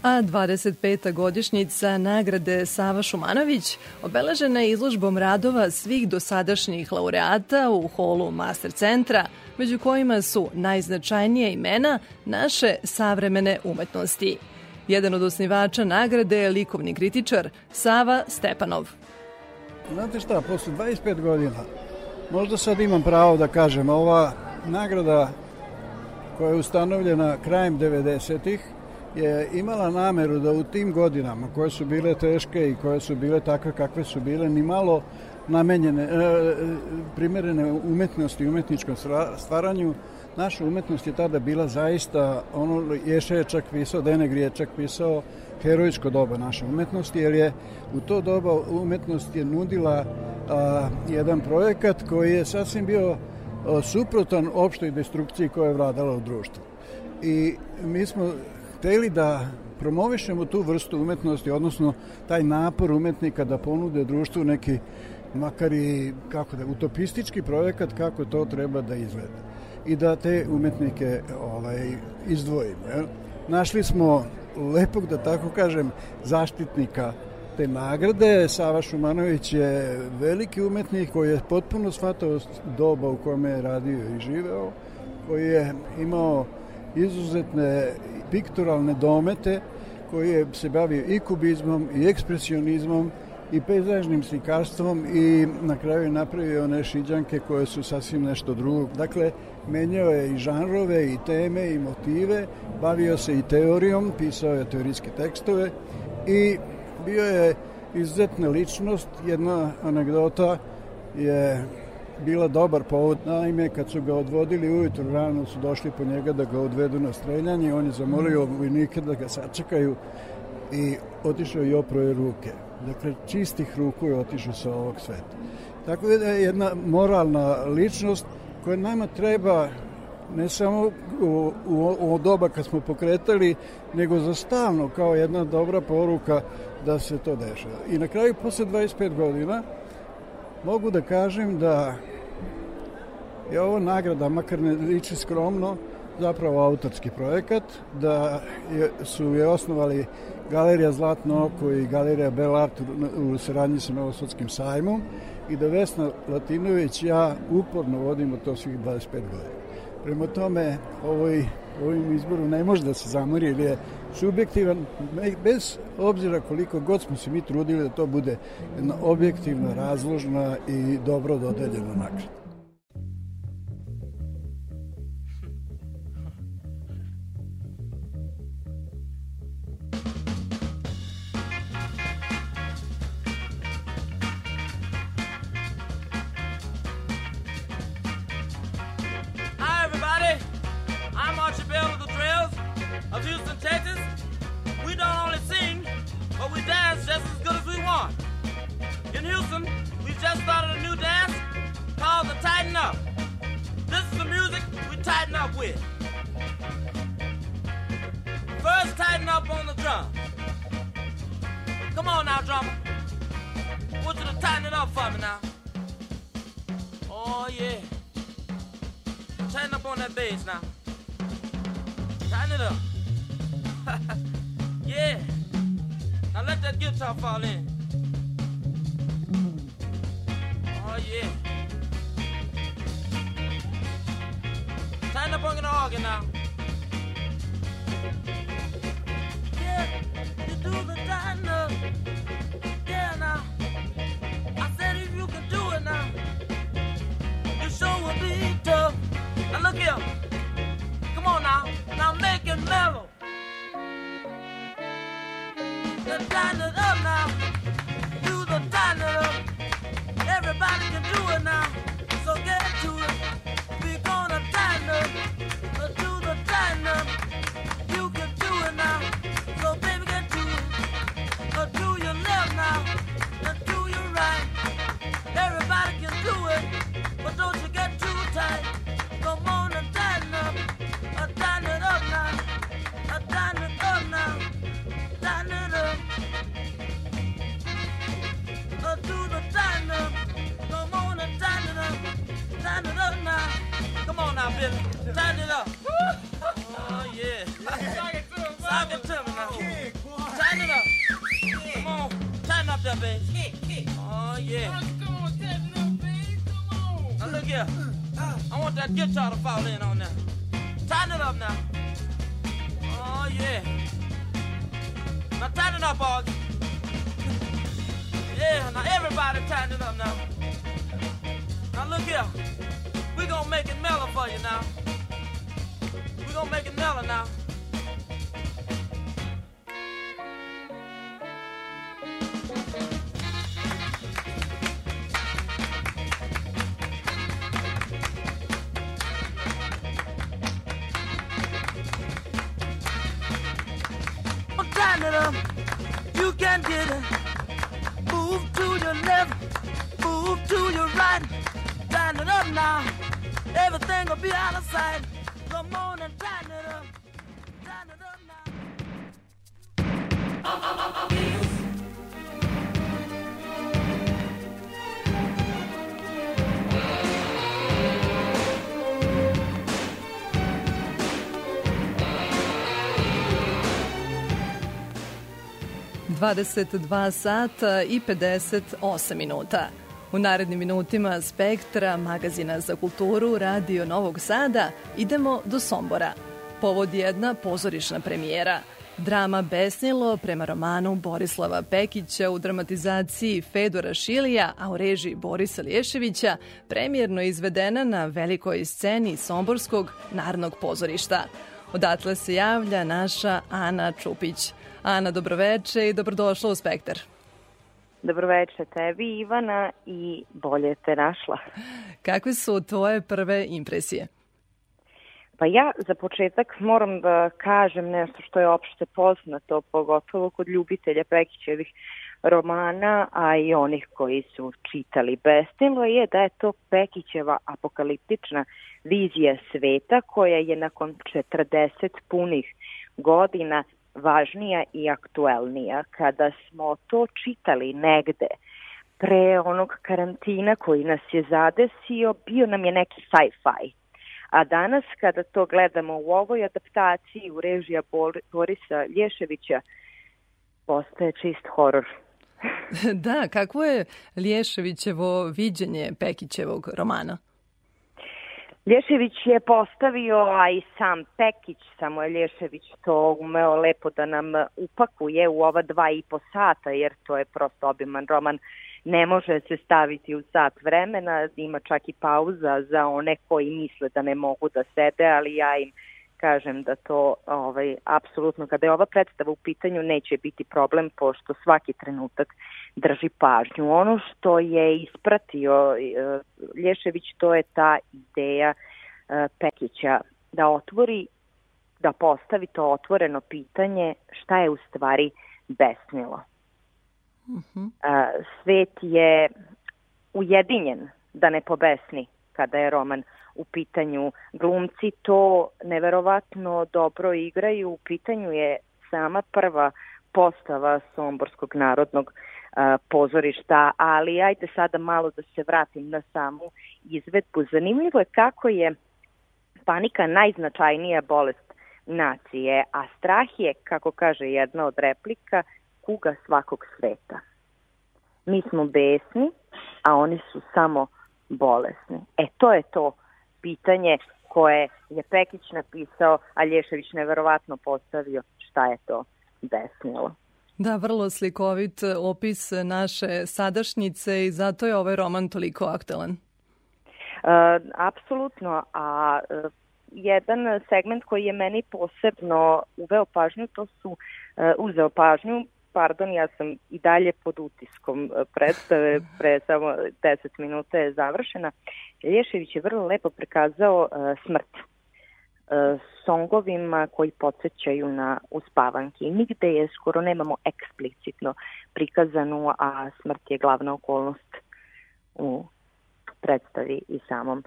A 25. godišnjica nagrade Sava Šumanović obeležena je izložbom radova svih dosadašnjih laureata u holu Master centra, među kojima su najznačajnije imena naše savremene umetnosti. Jedan od osnivača nagrade je likovni kritičar Sava Stepanov. Znate šta, posle 25 godina, možda sad imam pravo da kažem, ova nagrada koja je ustanovljena krajem 90-ih je imala nameru da u tim godinama koje su bile teške i koje su bile takve kakve su bile, ni malo namenjene, e, primerene umetnosti i umetničkom stvaranju, naša umetnost je tada bila zaista, ono Ješe je čak pisao, Denegri je čak pisao herojsko doba naše umetnosti, jer je u to doba umetnost je nudila a, jedan projekat koji je sasvim bio a, suprotan opštoj destrukciji koja je vladala u društvu. I mi smo hteli da promovišemo tu vrstu umetnosti, odnosno taj napor umetnika da ponude društvu neki makar i kako da, utopistički projekat kako to treba da izgleda i da te umetnike ovaj, izdvojimo. Jel? Našli smo lepog, da tako kažem, zaštitnika te nagrade. Sava Šumanović je veliki umetnik koji je potpuno shvatao doba u kome je radio i živeo, koji je imao izuzetne pikturalne domete, koji je se bavio i kubizmom i ekspresionizmom i pejzažnim slikarstvom i na kraju je napravio one šiđanke koje su sasvim nešto drugo. Dakle, menjao je i žanrove i teme i motive, bavio se i teorijom, pisao je teorijske tekstove i bio je izuzetna ličnost. Jedna anegdota je bila dobar povod. Naime, kad su ga odvodili ujutru rano, su došli po njega da ga odvedu na streljanje. On je zamolio vojnike da ga sačekaju i otišao i oproje ruke. Dakle, čistih ruku je otišao sa ovog sveta. Tako da je jedna moralna ličnost koja nama treba ne samo u, u, u doba kad smo pokretali, nego za stavno kao jedna dobra poruka da se to dešava. I na kraju, posle 25 godina, mogu da kažem da je ovo nagrada, makar ne liči skromno, zapravo autorski projekat, da je, su je osnovali Galerija Zlatno oko i Galerija Bel Art u, u saradnji sa Novosadskim sajmom i da Vesna Latinović ja uporno vodimo to svih 25 godina. Prema tome, ovoj, ovim izboru ne može da se zamori ili je subjektivan, bez obzira koliko god smo se mi trudili da to bude jedna objektivna, razložna i dobro dodeljena nagrada. In Houston, we just started a new dance called the Tighten Up. This is the music we tighten up with? First, tighten up on the drum. Come on now, drummer. I want you to tighten it up for me now. Oh, yeah. Tighten up on that bass now. Tighten it up. yeah. Let that guitar fall in. Oh, yeah. Tighten up on the organ now. Yeah, you do the tighten up. Yeah, now. I said if you can do it now, you sure will be tough. Now look here. Come on now. Now make it mellow. do it now. Come on Billy. Tighten it up. Oh, yeah. Sock it to me now. Tighten it up. Come on. Tighten up that bass. Oh, yeah. Now look here. I want that guitar to fall in on that. Tighten it up now. Oh, yeah. Now tighten it up, Augie. Yeah, now everybody tighten it up now. Now look here. Make it mellow for you now. We're gonna make it mellow now. Up. You can get it. Move to your left, move to your right. Tighten it up now. Everything will be out of sight. On and tighten it up. Tighten it up now. Dvadeset dva sata i 58 minuta. U narednim minutima Spektra, magazina za kulturu, Radio Novog Sada, idemo do Sombora. Povod jedna pozorišna premijera. Drama Besnilo prema romanu Borislava Pekića u dramatizaciji Fedora Šilija, a u režiji Borisa Lješevića, premijerno izvedena na velikoj sceni Somborskog narodnog pozorišta. Odatle se javlja naša Ana Čupić. Ana, dobroveče i dobrodošla u Spektar. Dobroveče tebi, Ivana, i bolje te našla. Kakve su tvoje prve impresije? Pa ja za početak moram da kažem nešto što je opšte poznato, pogotovo kod ljubitelja Pekićevih romana, a i onih koji su čitali Bestilo, je da je to Pekićeva apokaliptična vizija sveta koja je nakon 40 punih godina važnija i aktuelnija. Kada smo to čitali negde pre onog karantina koji nas je zadesio, bio nam je neki sci-fi. A danas kada to gledamo u ovoj adaptaciji u režija Bor Borisa Lješevića, postaje čist horor. da, kakvo je Lješevićevo viđenje Pekićevog romana? Lješević je postavio, a i sam Pekić, samo je Lješević to umeo lepo da nam upakuje u ova dva i po sata, jer to je prosto obiman roman. Ne može se staviti u sat vremena, ima čak i pauza za one koji misle da ne mogu da sede, ali ja im kažem da to ovaj, apsolutno, kada je ova predstava u pitanju, neće biti problem, pošto svaki trenutak drži pažnju. Ono što je ispratio e, Lješević, to je ta ideja e, Pekića da otvori, da postavi to otvoreno pitanje šta je u stvari besnilo. Uh -huh. Svet je ujedinjen da ne pobesni kada je roman u pitanju. Glumci to neverovatno dobro igraju, u pitanju je sama prva postava Somborskog narodnog a, pozorišta, ali ajde sada malo da se vratim na samu izvedbu. Zanimljivo je kako je panika najznačajnija bolest nacije, a strah je, kako kaže jedna od replika, kuga svakog sveta. Mi smo besni, a oni su samo bolesni. E, to je to pitanje koje je Pekić napisao, a Lješević neverovatno postavio šta je to besnilo. Da, vrlo slikovit opis naše sadašnjice i zato je ovaj roman toliko aktualan. E, apsolutno, a e, jedan segment koji je meni posebno uveo pažnju, to su e, uzeo pažnju, pardon, ja sam i dalje pod utiskom e, predstave, pre samo 10 minuta je završena. Lješević je vrlo lepo prikazao uh, smrt songovima koji podsjećaju na uspavanke. Nigde je skoro nemamo eksplicitno prikazanu, a smrt je glavna okolnost u predstavi i samom uh,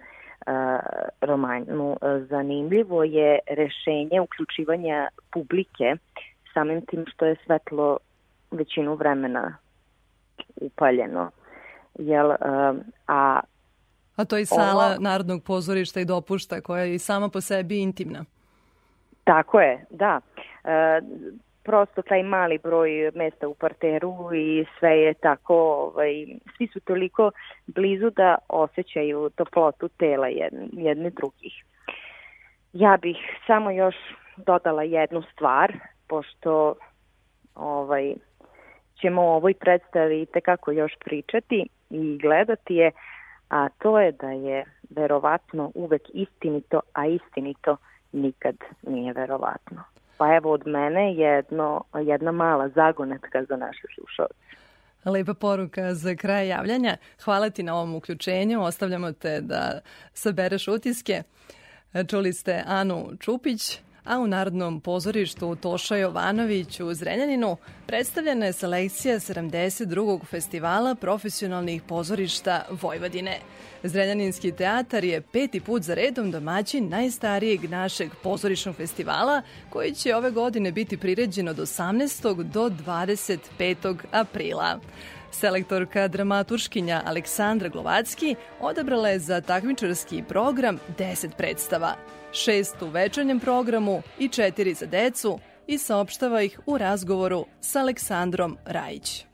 romanu. Zanimljivo je rešenje uključivanja publike samim tim što je svetlo većinu vremena upaljeno. Jel, a A to i sala ovo, Narodnog pozorišta i dopušta, koja je i sama po sebi intimna. Tako je, da. E, prosto taj mali broj mesta u parteru i sve je tako, ovaj, svi su toliko blizu da osjećaju toplotu tela jedne, jedne drugih. Ja bih samo još dodala jednu stvar, pošto ovaj, ćemo o ovoj predstavi tekako još pričati i gledati je, a to je da je verovatno uvek istinito, a istinito nikad nije verovatno. Pa evo od mene jedno, jedna mala zagonetka za naše slušalce. Lepa poruka za kraj javljanja. Hvala ti na ovom uključenju. Ostavljamo te da sabereš utiske. Čuli ste Anu Čupić, a u Narodnom pozorištu Toša Jovanović u Zrenjaninu predstavljena je selekcija 72. festivala profesionalnih pozorišta Vojvodine. Zrenjaninski teatar je peti put za redom domaćin najstarijeg našeg pozorišnog festivala koji će ove godine biti priređen od 18. do 25. aprila. Selektorka dramaturškinja Aleksandra Glovacki odabrala je za takmičarski program 10 predstava, šest u večernjem programu i četiri za decu i saopštava ih u razgovoru sa Aleksandrom Rajić.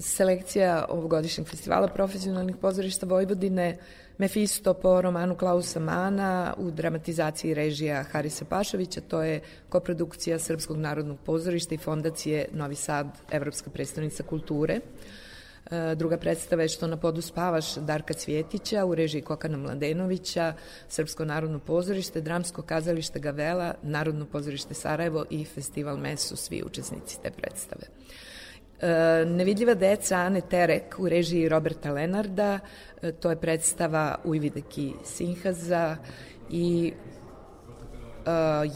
Selekcija ovogodišnjeg festivala profesionalnih pozorišta Vojvodine Mefisto po romanu Klausa Mana u dramatizaciji režija Harisa Pašovića, to je koprodukcija Srpskog narodnog pozorišta i fondacije Novi Sad, Evropska predstavnica kulture. E, druga predstava je Što na podu spavaš Darka Cvjetića u režiji Kokana Mladenovića, Srpsko narodno pozorište, Dramsko kazalište Gavela, Narodno pozorište Sarajevo i Festival Mesu, svi učesnici te predstave. E, Nevidljiva deca Ane Terek u režiji Roberta Lenarda, e, to je predstava Ujvideki Sinhaza i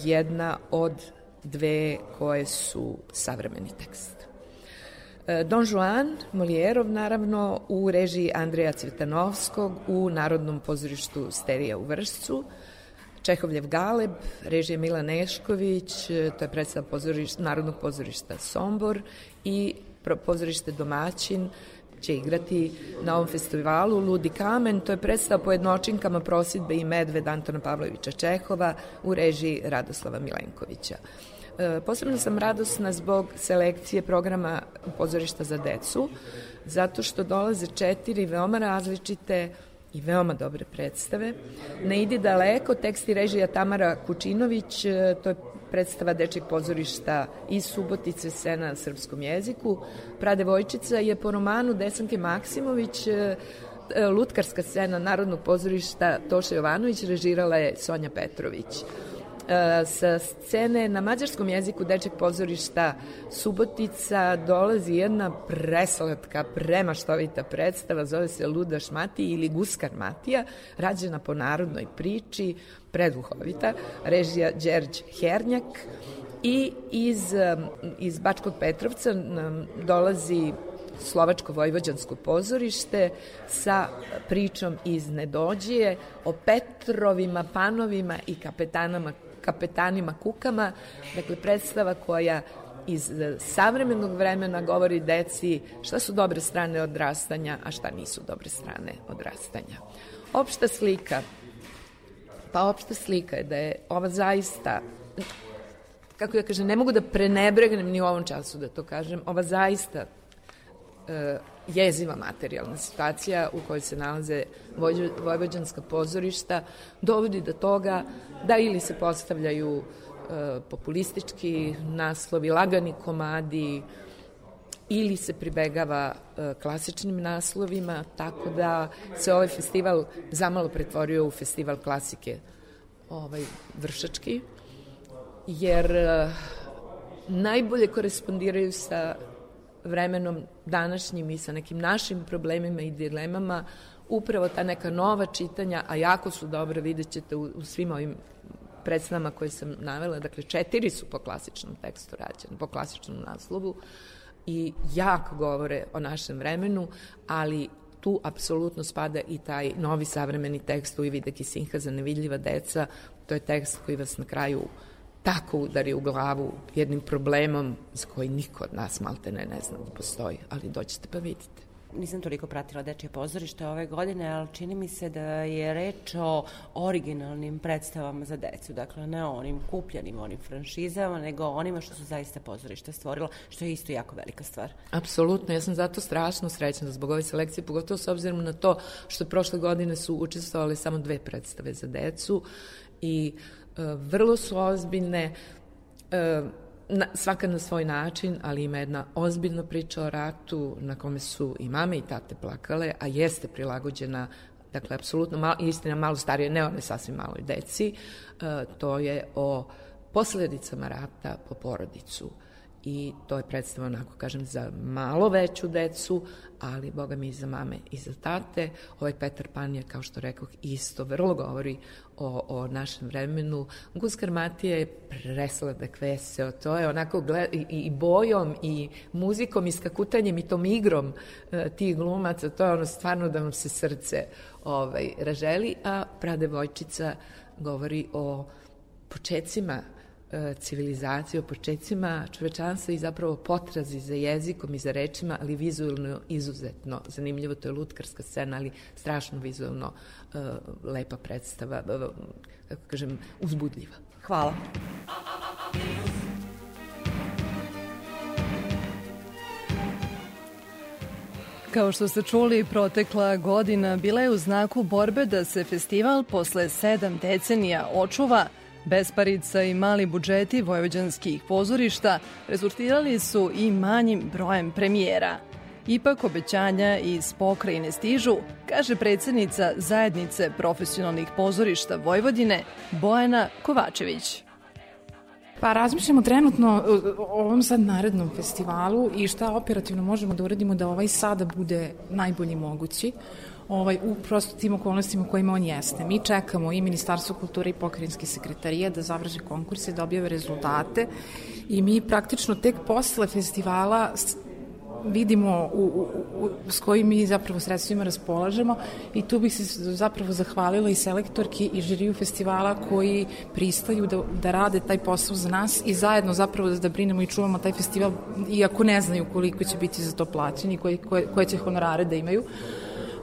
jedna od dve koje su savremeni tekst. E, Don Juan, Molijerov naravno, u režiji Andreja Cvetanovskog u Narodnom pozorištu Sterija u Vršcu, Čehovljev Galeb, režije Mila Nešković, e, to je predstava pozorišta, Narodnog pozorišta Sombor i pozorište Domaćin će igrati na ovom festivalu Ludi kamen, to je predstava po jednočinkama prosidbe i medved Antona Pavlovića Čehova u režiji Radoslava Milenkovića. E, posebno sam radosna zbog selekcije programa pozorišta za decu, zato što dolaze četiri veoma različite i veoma dobre predstave. Ne idi daleko, tekst i režija Tamara Kučinović, e, to je predstava Dečeg pozorišta iz Subotice scena na srpskom jeziku. Pradevojčica je po romanu Desanke Maksimović e, lutkarska scena Narodnog pozorišta Toša Jovanović režirala je Sonja Petrović. E, sa scene na mađarskom jeziku dečeg pozorišta Subotica dolazi jedna preslatka, premaštovita predstava, zove se Luda Šmati ili Guskar Matija, rađena po narodnoj priči, preduhovita, režija Đerđ Hernjak i iz, iz Bačkog Petrovca nam dolazi Slovačko-Vojvođansko pozorište sa pričom iz Nedođije o Petrovima, panovima i kapetanama, kapetanima kukama. Dakle, predstava koja iz savremenog vremena govori deci šta su dobre strane odrastanja, a šta nisu dobre strane odrastanja. Opšta slika, pa opšta slika je da je ova zaista kako ja kažem, ne mogu da prenebregnem ni u ovom času da to kažem, ova zaista e, jeziva materijalna situacija u kojoj se nalaze vojvođanska pozorišta dovodi do toga da ili se postavljaju e, populistički naslovi, lagani komadi, ili se pribegava e, klasičnim naslovima, tako da se ovaj festival zamalo pretvorio u festival klasike ovaj, vršački, jer e, najbolje korespondiraju sa vremenom današnjim i sa nekim našim problemima i dilemama upravo ta neka nova čitanja, a jako su dobro, vidjet ćete u, u svim ovim predstavama koje sam navela, dakle četiri su po klasičnom tekstu rađene, po klasičnom naslovu i jako govore o našem vremenu, ali tu apsolutno spada i taj novi savremeni tekst u Ivide Kisinha za nevidljiva deca, to je tekst koji vas na kraju tako udari u glavu jednim problemom za koji niko od nas maltene ne zna da postoji, ali doćete pa vidite nisam toliko pratila dečje pozorište ove godine, ali čini mi se da je reč o originalnim predstavama za decu, dakle ne onim kupljenim, onim franšizama, nego onima što su zaista pozorište stvorila, što je isto jako velika stvar. Apsolutno, ja sam zato strašno srećna zbog ove selekcije, pogotovo s obzirom na to što prošle godine su učestvovali samo dve predstave za decu i e, vrlo su ozbiljne, e, na, svaka na svoj način, ali ima jedna ozbiljna priča o ratu na kome su i mame i tate plakale, a jeste prilagođena dakle, apsolutno, malo, istina, malo starije, ne one sasvim maloj deci, e, to je o posledicama rata po porodicu i to je predstava onako kažem za malo veću decu, ali boga mi i za mame i za tate. Ovaj Petar Pan je, kao što rekoh, isto vrlo govori o, o našem vremenu. Guskar Matija je presladak veseo, to je onako gled, i, i bojom i muzikom i skakutanjem i tom igrom e, tih glumaca, to je ono stvarno da vam se srce ovaj, raželi, a Pradevojčica govori o početcima civilizacije, o početcima čovečanstva i zapravo potrazi za jezikom i za rečima, ali vizualno izuzetno zanimljivo. To je lutkarska scena, ali strašno vizualno uh, lepa predstava, uh, kako kažem, uzbudljiva. Hvala. Kao što ste čuli, protekla godina bila je u znaku borbe da se festival posle sedam decenija očuva, Besparica i mali budžeti vojvođanskih pozorišta rezultirali su i manjim brojem premijera. Ipak obećanja iz pokrajine stižu, kaže predsednica Zajednice profesionalnih pozorišta Vojvodine Bojana Kovačević. Pa razmišljamo trenutno o ovom sad narednom festivalu i šta operativno možemo da uradimo da ovaj sada bude najbolji mogući ovaj, u prosto tim okolnostima u kojima on jeste. Mi čekamo i Ministarstvo kulture i pokrajinske sekretarije da završe konkurse, da objave rezultate i mi praktično tek posle festivala vidimo u, u, u, s kojim mi zapravo sredstvima raspolažemo i tu bih se zapravo zahvalila i selektorki i žiriju festivala koji pristaju da, da rade taj posao za nas i zajedno zapravo da, da brinemo i čuvamo taj festival iako ne znaju koliko će biti za to plaćeni, koje, koje, koje će honorare da imaju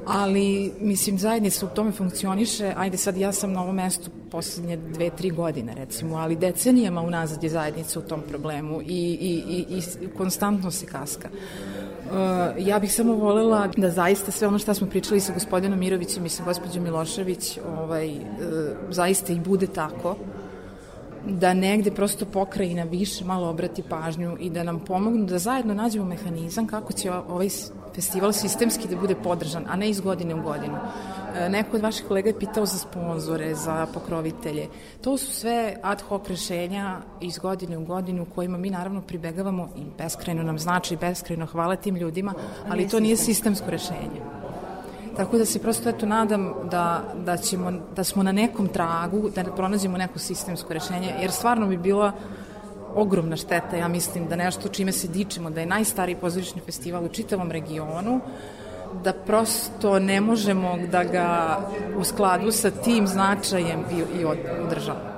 ali mislim zajednica u tome funkcioniše, ajde sad ja sam na ovom mestu poslednje dve, tri godine recimo, ali decenijama unazad je zajednica u tom problemu i, i, i, i konstantno se kaska. Uh, ja bih samo volela da zaista sve ono što smo pričali sa gospodinom Mirovićem i sa gospođom Milošević ovaj, uh, zaista i bude tako da negde prosto pokrajina više malo obrati pažnju i da nam pomognu da zajedno nađemo mehanizam kako će ovaj festival sistemski da bude podržan, a ne iz godine u godinu. E, neko od vaših kolega je pitao za sponzore, za pokrovitelje. To su sve ad hoc rešenja iz godine u godinu kojima mi naravno pribegavamo i beskrajno nam znači, beskrajno hvala tim ljudima, ali to nije sistemsko rešenje. Tako da se prosto eto nadam da, da, ćemo, da smo na nekom tragu, da pronađemo neko sistemsko rešenje, jer stvarno bi bilo ogromna šteta, ja mislim da nešto čime se dičimo, da je najstariji pozorišni festival u čitavom regionu, da prosto ne možemo da ga u skladu sa tim značajem i, i održavamo.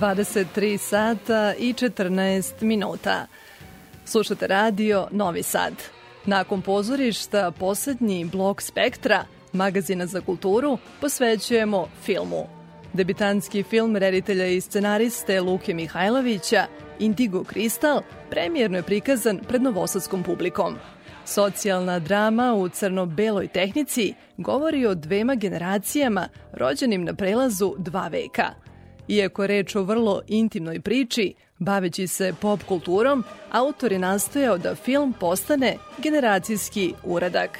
23 sata i 14 minuta. Slušate radio Novi Sad. Nakon pozorišta, poslednji blok Spektra, magazina za kulturu, posvećujemo filmu. Debitanski film reditelja i scenariste Luke Mihajlovića, Indigo Kristal, premijerno je prikazan pred novosadskom publikom. Socijalna drama u crno-beloj tehnici govori o dvema generacijama rođenim na prelazu dva veka – Iako reč o vrlo intimnoj priči, baveći se pop kulturom, autor je nastojao da film postane generacijski uradak.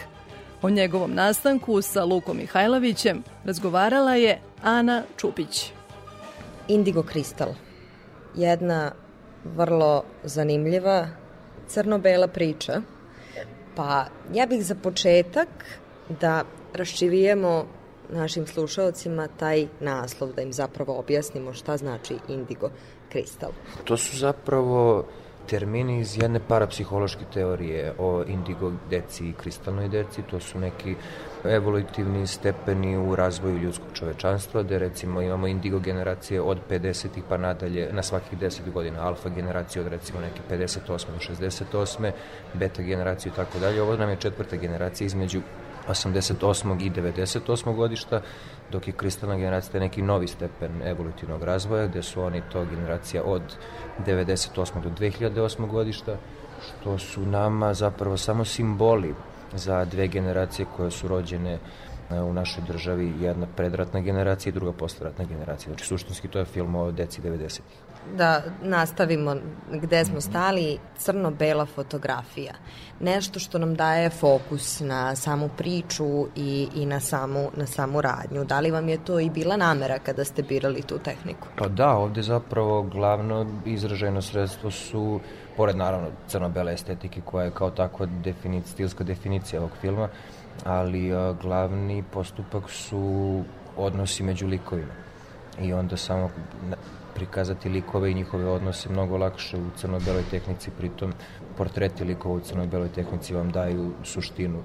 O njegovom nastanku sa Lukom Mihajlovićem razgovarala je Ana Čupić. Indigo Kristal. Jedna vrlo zanimljiva crno-bela priča. Pa ja bih za početak da raščivijemo našim slušalcima taj naslov, da im zapravo objasnimo šta znači indigo kristal. To su zapravo termini iz jedne parapsihološke teorije o indigo deci i kristalnoj deci. To su neki evolutivni stepeni u razvoju ljudskog čovečanstva, gde recimo imamo indigo generacije od 50. pa nadalje na svakih 10 godina, alfa generacije od recimo neke 58. do 68. beta generaciju i tako dalje. Ovo nam je četvrta generacija između 88. i 98. godišta, dok je kristalna generacija neki novi stepen evolutivnog razvoja, gde su oni to generacija od 98. do 2008. godišta što su nama zapravo samo simboli za dve generacije koje su rođene e, u našoj državi, jedna predratna generacija i druga postratna generacija. Znači, suštinski to je film o deci 90 da nastavimo gde smo stali, crno-bela fotografija. Nešto što nam daje fokus na samu priču i, i na, samu, na samu radnju. Da li vam je to i bila namera kada ste birali tu tehniku? Pa da, ovde zapravo glavno izražajno sredstvo su, pored naravno crno-bele estetike koja je kao takva definic, stilska definicija ovog filma, ali a, glavni postupak su odnosi među likovima. I onda samo prikazati likove i njihove odnose mnogo lakše u crno-beloj tehnici, pritom portreti likova u crno-beloj tehnici vam daju suštinu.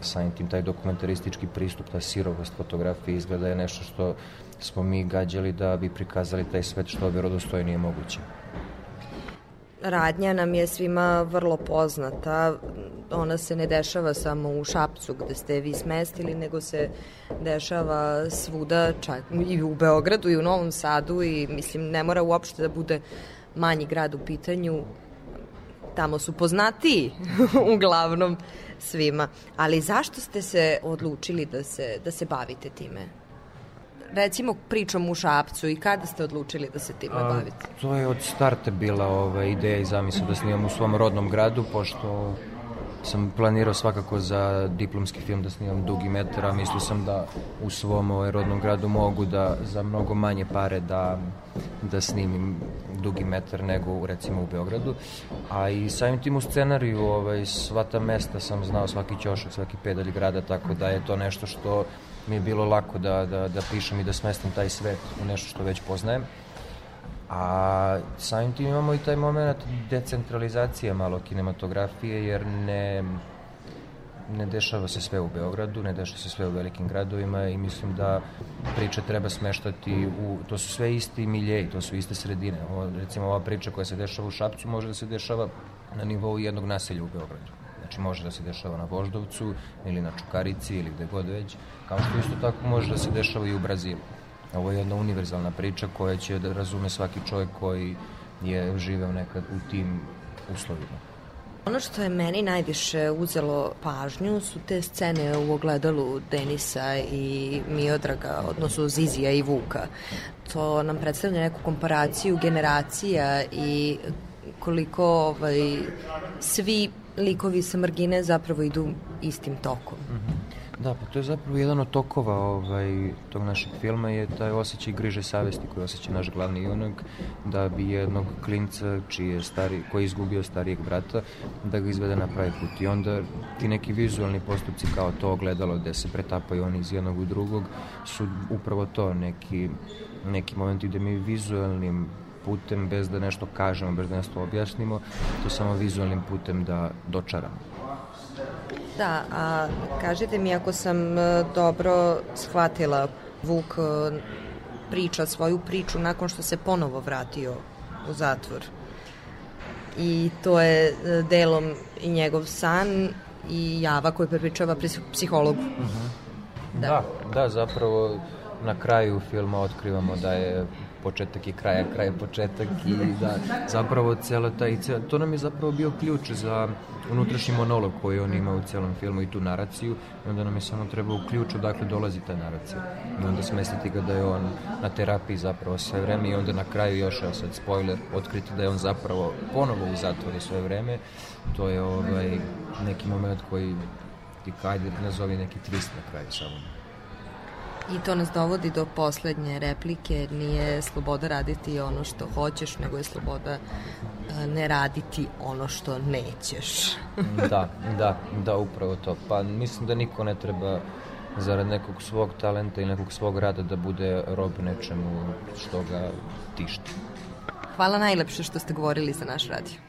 Samim tim taj dokumentaristički pristup, ta sirovost fotografije izgleda je nešto što smo mi gađali da bi prikazali taj svet što verodostojnije moguće radnja nam je svima vrlo poznata. Ona se ne dešava samo u Šapcu gde ste vi smestili, nego se dešava svuda, čak i u Beogradu i u Novom Sadu i mislim ne mora uopšte da bude manji grad u pitanju. Tamo su poznatiji uglavnom svima. Ali zašto ste se odlučili da se, da se bavite time? Recimo pričom u Šapcu i kada ste odlučili da se time A, bavite? To je od starta bila ova ideja i zamisla da snimam u svom rodnom gradu, pošto sam planirao svakako za diplomski film da snimam dugi metar, a mislio sam da u svom ovaj, rodnom gradu mogu da za mnogo manje pare da, da snimim dugi metar nego recimo u Beogradu. A i samim tim u scenariju ovaj, sva ta mesta sam znao, svaki ćošak, svaki pedalj grada, tako da je to nešto što mi je bilo lako da, da, da pišem i da smestim taj svet u nešto što već poznajem. A samim tim imamo i taj moment decentralizacije malo kinematografije, jer ne, ne dešava se sve u Beogradu, ne dešava se sve u velikim gradovima i mislim da priče treba smeštati u, to su sve isti miljeji, to su iste sredine. Ovo, recimo ova priča koja se dešava u Šapcu može da se dešava na nivou jednog naselja u Beogradu. Znači može da se dešava na Voždovcu ili na Čukarici ili gde god već, kao što isto tako može da se dešava i u Brazilu. Ovo je jedna univerzalna priča koja će da razume svaki čovjek koji je živeo nekad u tim uslovima. Ono što je meni najviše uzelo pažnju su te scene u ogledalu Denisa i Miodraga, odnosno Zizija i Vuka. To nam predstavlja neku komparaciju generacija i koliko ovaj, svi likovi sa margine zapravo idu istim tokom. Mm -hmm. Da, pa to je zapravo jedan od tokova ovaj, tog našeg filma je taj osjećaj griže savesti koji osjeća naš glavni junak da bi jednog klinca čiji je stari, koji je izgubio starijeg brata da ga izvede na pravi put i onda ti neki vizualni postupci kao to ogledalo gde se pretapaju oni iz jednog u drugog su upravo to neki, neki momenti gde mi vizualnim putem bez da nešto kažemo, bez da nešto objasnimo, to samo vizualnim putem da dočaramo. Da, a kažite mi ako sam e, dobro shvatila, Vuk e, priča svoju priču nakon što se ponovo vratio u zatvor. I to je e, delom i njegov san i java koju prepričava psihologu. Uh mhm. -huh. da. da, da, zapravo na kraju filma otkrivamo da je početak i kraja, kraj početak i da zapravo celo taj, to nam je zapravo bio ključ za unutrašnji monolog koji on ima u celom filmu i tu naraciju. I onda nam je samo trebao ključ odakle dolazi ta naracija. I onda smestiti ga da je on na terapiji zapravo sve vreme i onda na kraju još, evo sad spoiler, otkriti da je on zapravo ponovo u zatvoru sve vreme. To je ovaj, neki moment koji ti kajde nazovi neki twist na kraju samo. I to nas dovodi do poslednje replike, nije sloboda raditi ono što hoćeš, nego je sloboda e, ne raditi ono što nećeš. da, da, da, upravo to. Pa mislim da niko ne treba zarad nekog svog talenta i nekog svog rada da bude rob nečemu što ga tišti. Hvala najlepše što ste govorili za naš radio.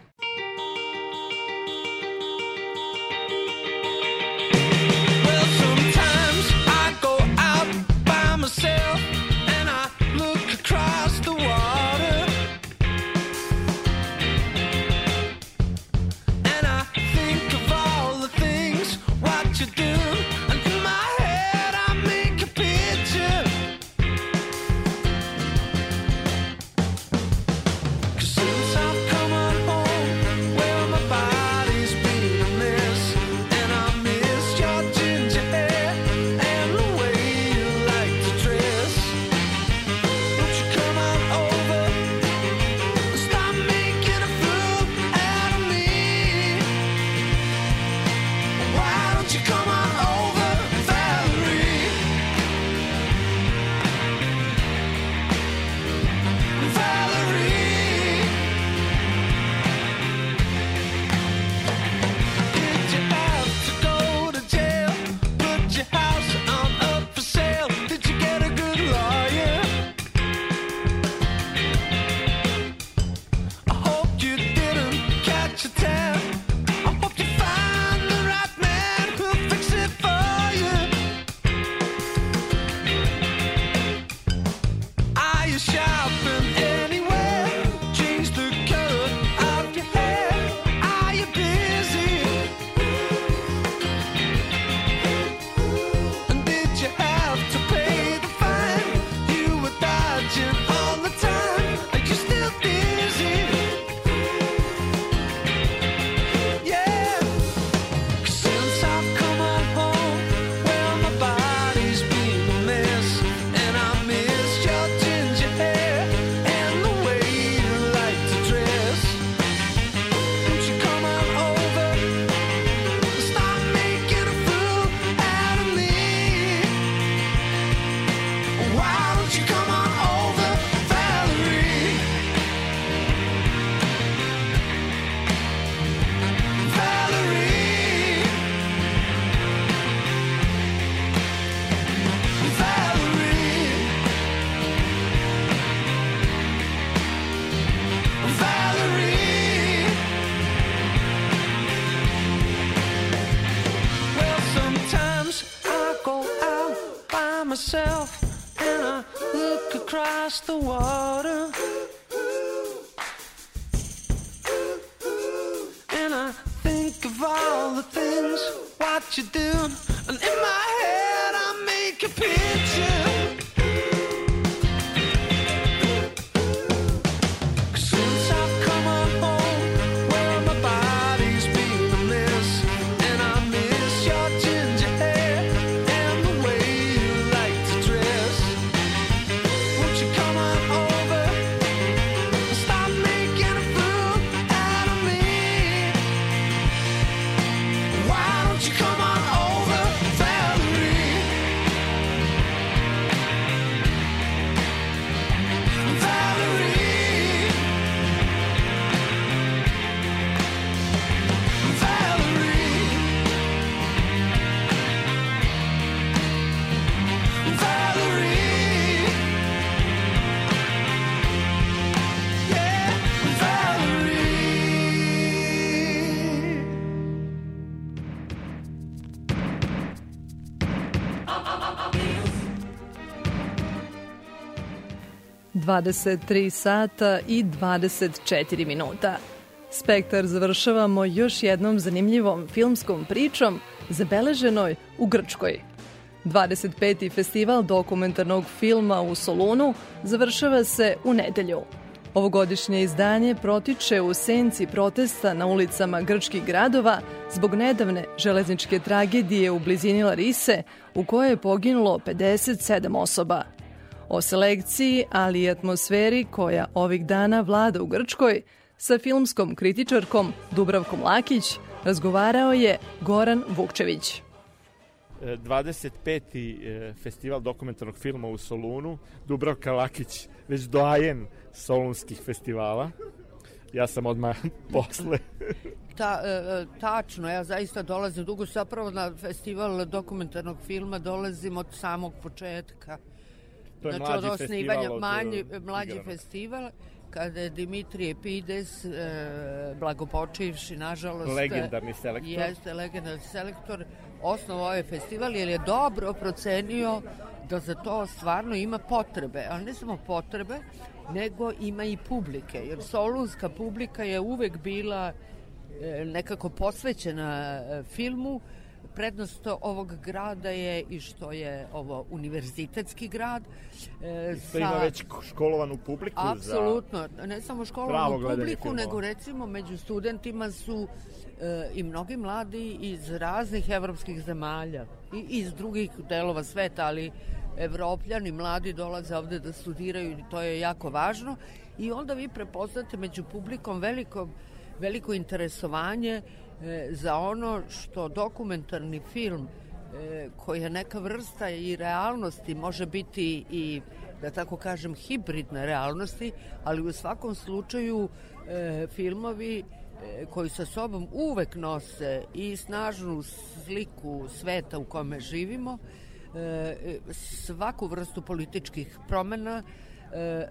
23 sata i 24 minuta. Spektar završavamo još jednom zanimljivom filmskom pričom zabeleženoj u Grčkoj. 25. festival dokumentarnog filma u Solunu završava se u nedelju. Ovogodišnje izdanje protiče u senci protesta na ulicama grčkih gradova zbog nedavne železničke tragedije u blizini Larise u kojoj je poginulo 57 osoba. O selekciji, ali i atmosferi koja ovih dana vlada u Grčkoj, sa filmskom kritičarkom Dubravkom Lakić razgovarao je Goran Vukčević. 25. e, festival dokumentarnog filma u Solunu, Dubravka Lakić, već doajen solunskih festivala. Ja sam odmah posle. Ta, e, e, tačno, ja zaista dolazim dugo, zapravo na festival dokumentarnog filma dolazim od samog početka. To je znači, mlađi od osnivanja, festival manji, e, mlađi festival, kada je Dimitrije Pides, e, blagopočivši, nažalost... Legendarni selektor. Jeste, legendarni selektor, osnovao ovaj festival, jer je dobro procenio da za to stvarno ima potrebe, ali ne samo potrebe, nego ima i publike, jer solunska publika je uvek bila e, nekako posvećena filmu, prednost ovog grada je i što je ovo univerzitetski grad. E, Isto ima već školovanu publiku Apsolutno, za... ne samo školovanu publiku, filmova. nego recimo među studentima su e, i mnogi mladi iz raznih evropskih zemalja i iz drugih delova sveta, ali evropljani mladi dolaze ovde da studiraju i to je jako važno i onda vi prepoznate među publikom veliko, veliko interesovanje za ono što dokumentarni film e, koji je neka vrsta i realnosti, može biti i da tako kažem hibridne realnosti, ali u svakom slučaju e, filmovi e, koji sa sobom uvek nose i snažnu sliku sveta u kome živimo, e, svaku vrstu političkih promena, e,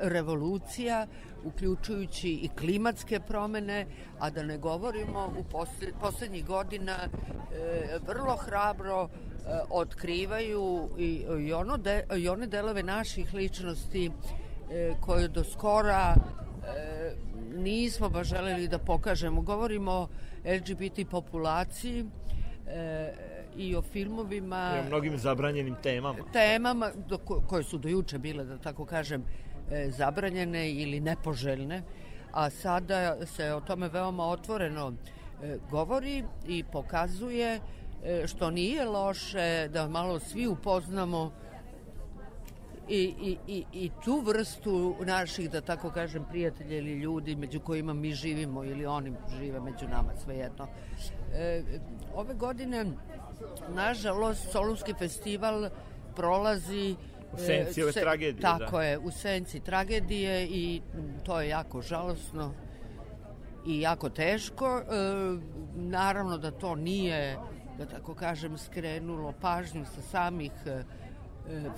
revolucija, uključujući i klimatske promene, a da ne govorimo u posle, poslednjih godina e, vrlo hrabro e, otkrivaju i, i, ono de, i one delove naših ličnosti e, koje do skora e, nismo baš želeli da pokažemo. Govorimo o LGBT populaciji e, i o filmovima I o mnogim zabranjenim temama. temama do, ko- koje su do juče bile, da tako kažem, e, zabranjene ili nepoželjne, a sada se o tome veoma otvoreno e, govori i pokazuje e, što nije loše da malo svi upoznamo i, i, i, i tu vrstu naših, da tako kažem, prijatelja ili ljudi među kojima mi živimo ili oni žive među nama, svejedno. E, ove godine, nažalost, Solunski festival prolazi U senci ove tragedije, Tako da. je, u senci tragedije i to je jako žalosno i jako teško. E, naravno da to nije, da tako kažem, skrenulo pažnju sa samih e, e,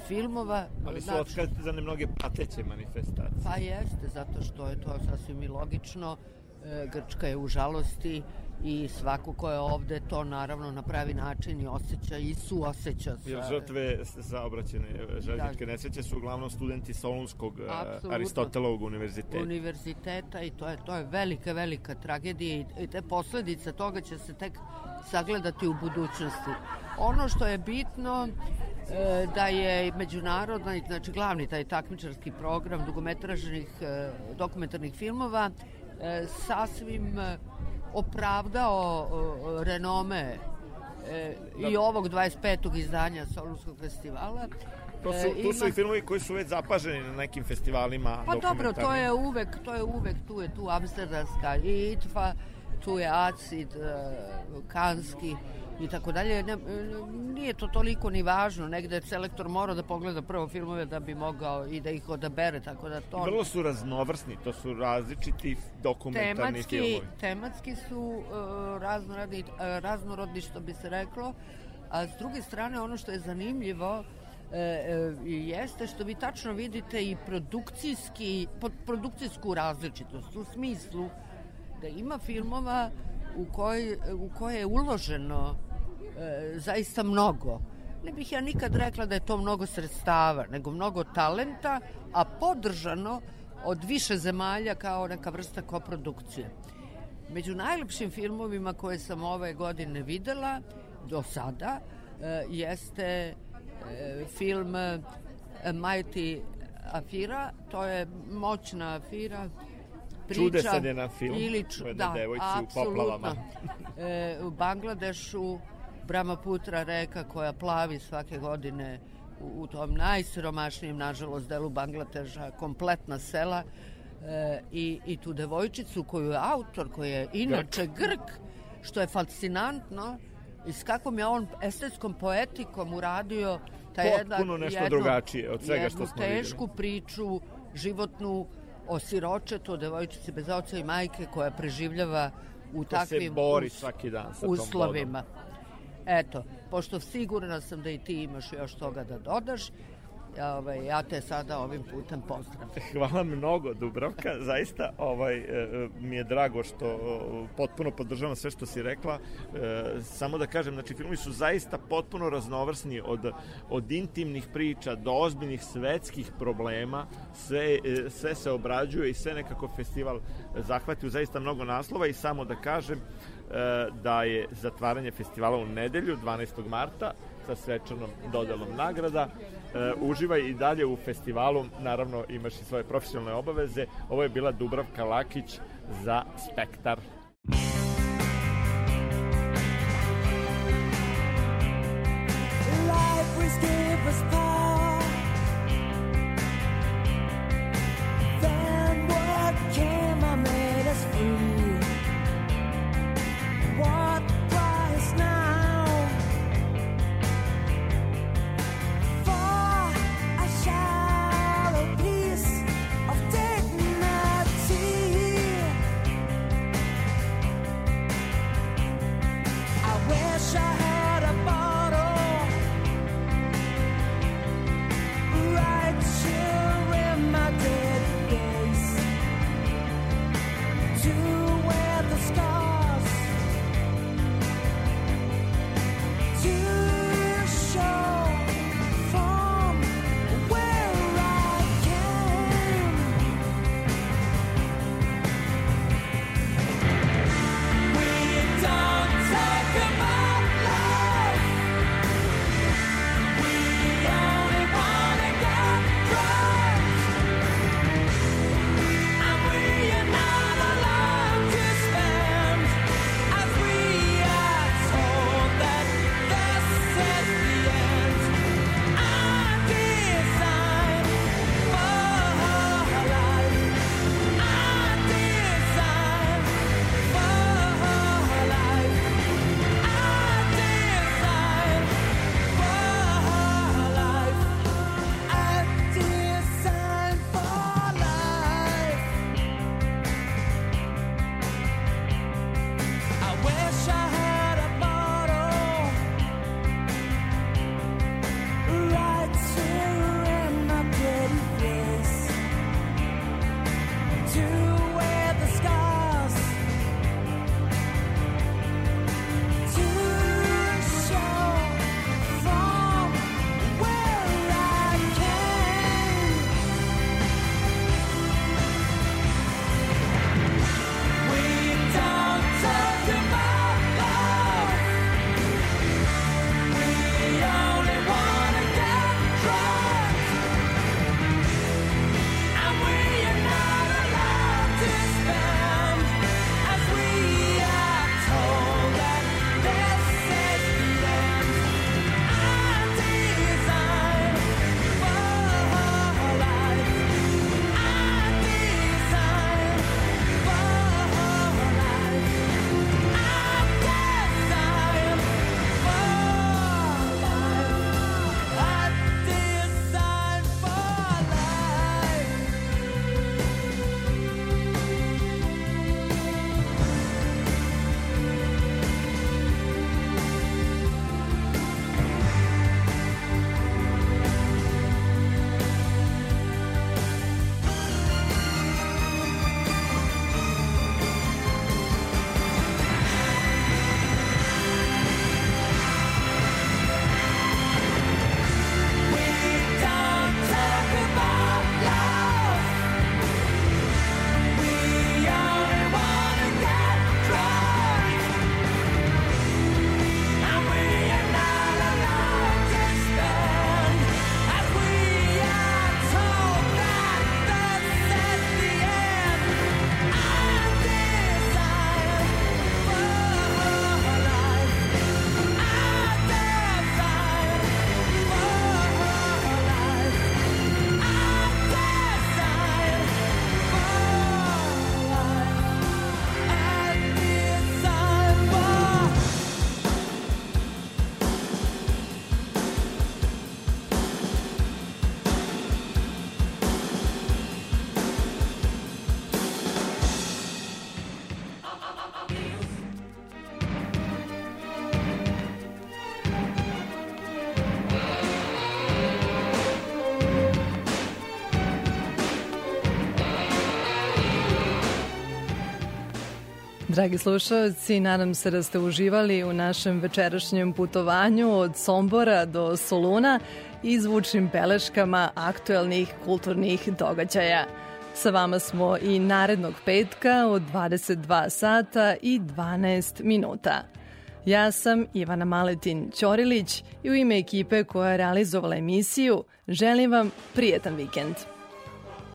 filmova. Ali su Znači, otkazane mnoge prateće manifestacije. Pa jeste, zato što je to sasvim i logično. E, Grčka je u žalosti i svako ko je ovde to naravno na pravi način i osjeća i suosjeća sa... Jer žrtve saobraćene železničke nesreće su uglavnom studenti Solunskog e, Apsolutno. Aristotelovog univerziteta. univerziteta i to je to je velika velika tragedija i, te posledice toga će se tek sagledati u budućnosti. Ono što je bitno e, da je međunarodna znači glavni taj takmičarski program dugometražnih e, dokumentarnih filmova e, sasvim e, opravdao e, renome e, i ovog 25. izdanja Solunskog festivala. To su, E, tu su i filmovi koji su već zapaženi na nekim festivalima Pa dobro, to je uvek, to je uvek, tu je tu Amsterdamska i ITFA, tu je Acid, e, Kanski i tako dalje. Ne, e, nije to toliko ni važno, negde selektor mora da pogleda prvo filmove da bi mogao i da ih odabere, tako da to... Vrlo su raznovrsni, to su različiti dokumentarni tematski, filmovi. tematski su uh, raznorodni, uh, raznorodni što bi se reklo, a s druge strane ono što je zanimljivo e, e, jeste što vi tačno vidite i produkcijski, produkcijsku različitost u smislu da ima filmova u koje, u koje je uloženo e, zaista mnogo. Ne bih ja nikad rekla da je to mnogo sredstava, nego mnogo talenta, a podržano od više zemalja kao neka vrsta koprodukcije. Među najlepšim filmovima koje sam ove godine videla do sada e, jeste e, film e, Mighty Afira, to je moćna Afira, priča Čudesan je na film ili ču, da, devojci u poplavama. e, u Bangladešu Brahmaputra reka koja plavi svake godine u, u tom najsiromašnijem, nažalost, delu Bangladeša, kompletna sela e, i, i tu devojčicu koju je autor, koji je inače Grk, što je fascinantno i s kakvom je on estetskom poetikom uradio ta jedna, Potpuno nešto jednu- drugačije od svega što smo videli. tešku priču, životnu, o siročetu, o devojčici bez oca i majke koja preživljava u Ko se takvim bori us- svaki dan sa tom uslovima. Eto, pošto sigurna sam da i ti imaš još toga da dodaš, ovaj, ja te sada ovim putem pozdravljam. Hvala mnogo Dubravka, zaista ovaj, e, mi je drago što potpuno podržavam sve što si rekla. E, samo da kažem, znači filmovi su zaista potpuno raznovrsni od, od intimnih priča do ozbiljnih svetskih problema, sve, e, sve se obrađuje i sve nekako festival zahvati u zaista mnogo naslova i samo da kažem e, da je zatvaranje festivala u nedelju 12. marta sa svečanom dodelom nagrada. E, uživaj i dalje u festivalu, naravno imaš i svoje profesionalne obaveze. Ovo je bila Dubravka Lakić za Spektar. Dragi slušalci, nadam se da ste uživali u našem večerašnjem putovanju od Sombora do Soluna i zvučnim beleškama aktuelnih kulturnih događaja. Sa vama smo i narednog petka od 22 sata i 12 minuta. Ja sam Ivana Maletin Ćorilić i u ime ekipe koja je realizovala emisiju želim vam prijetan vikend.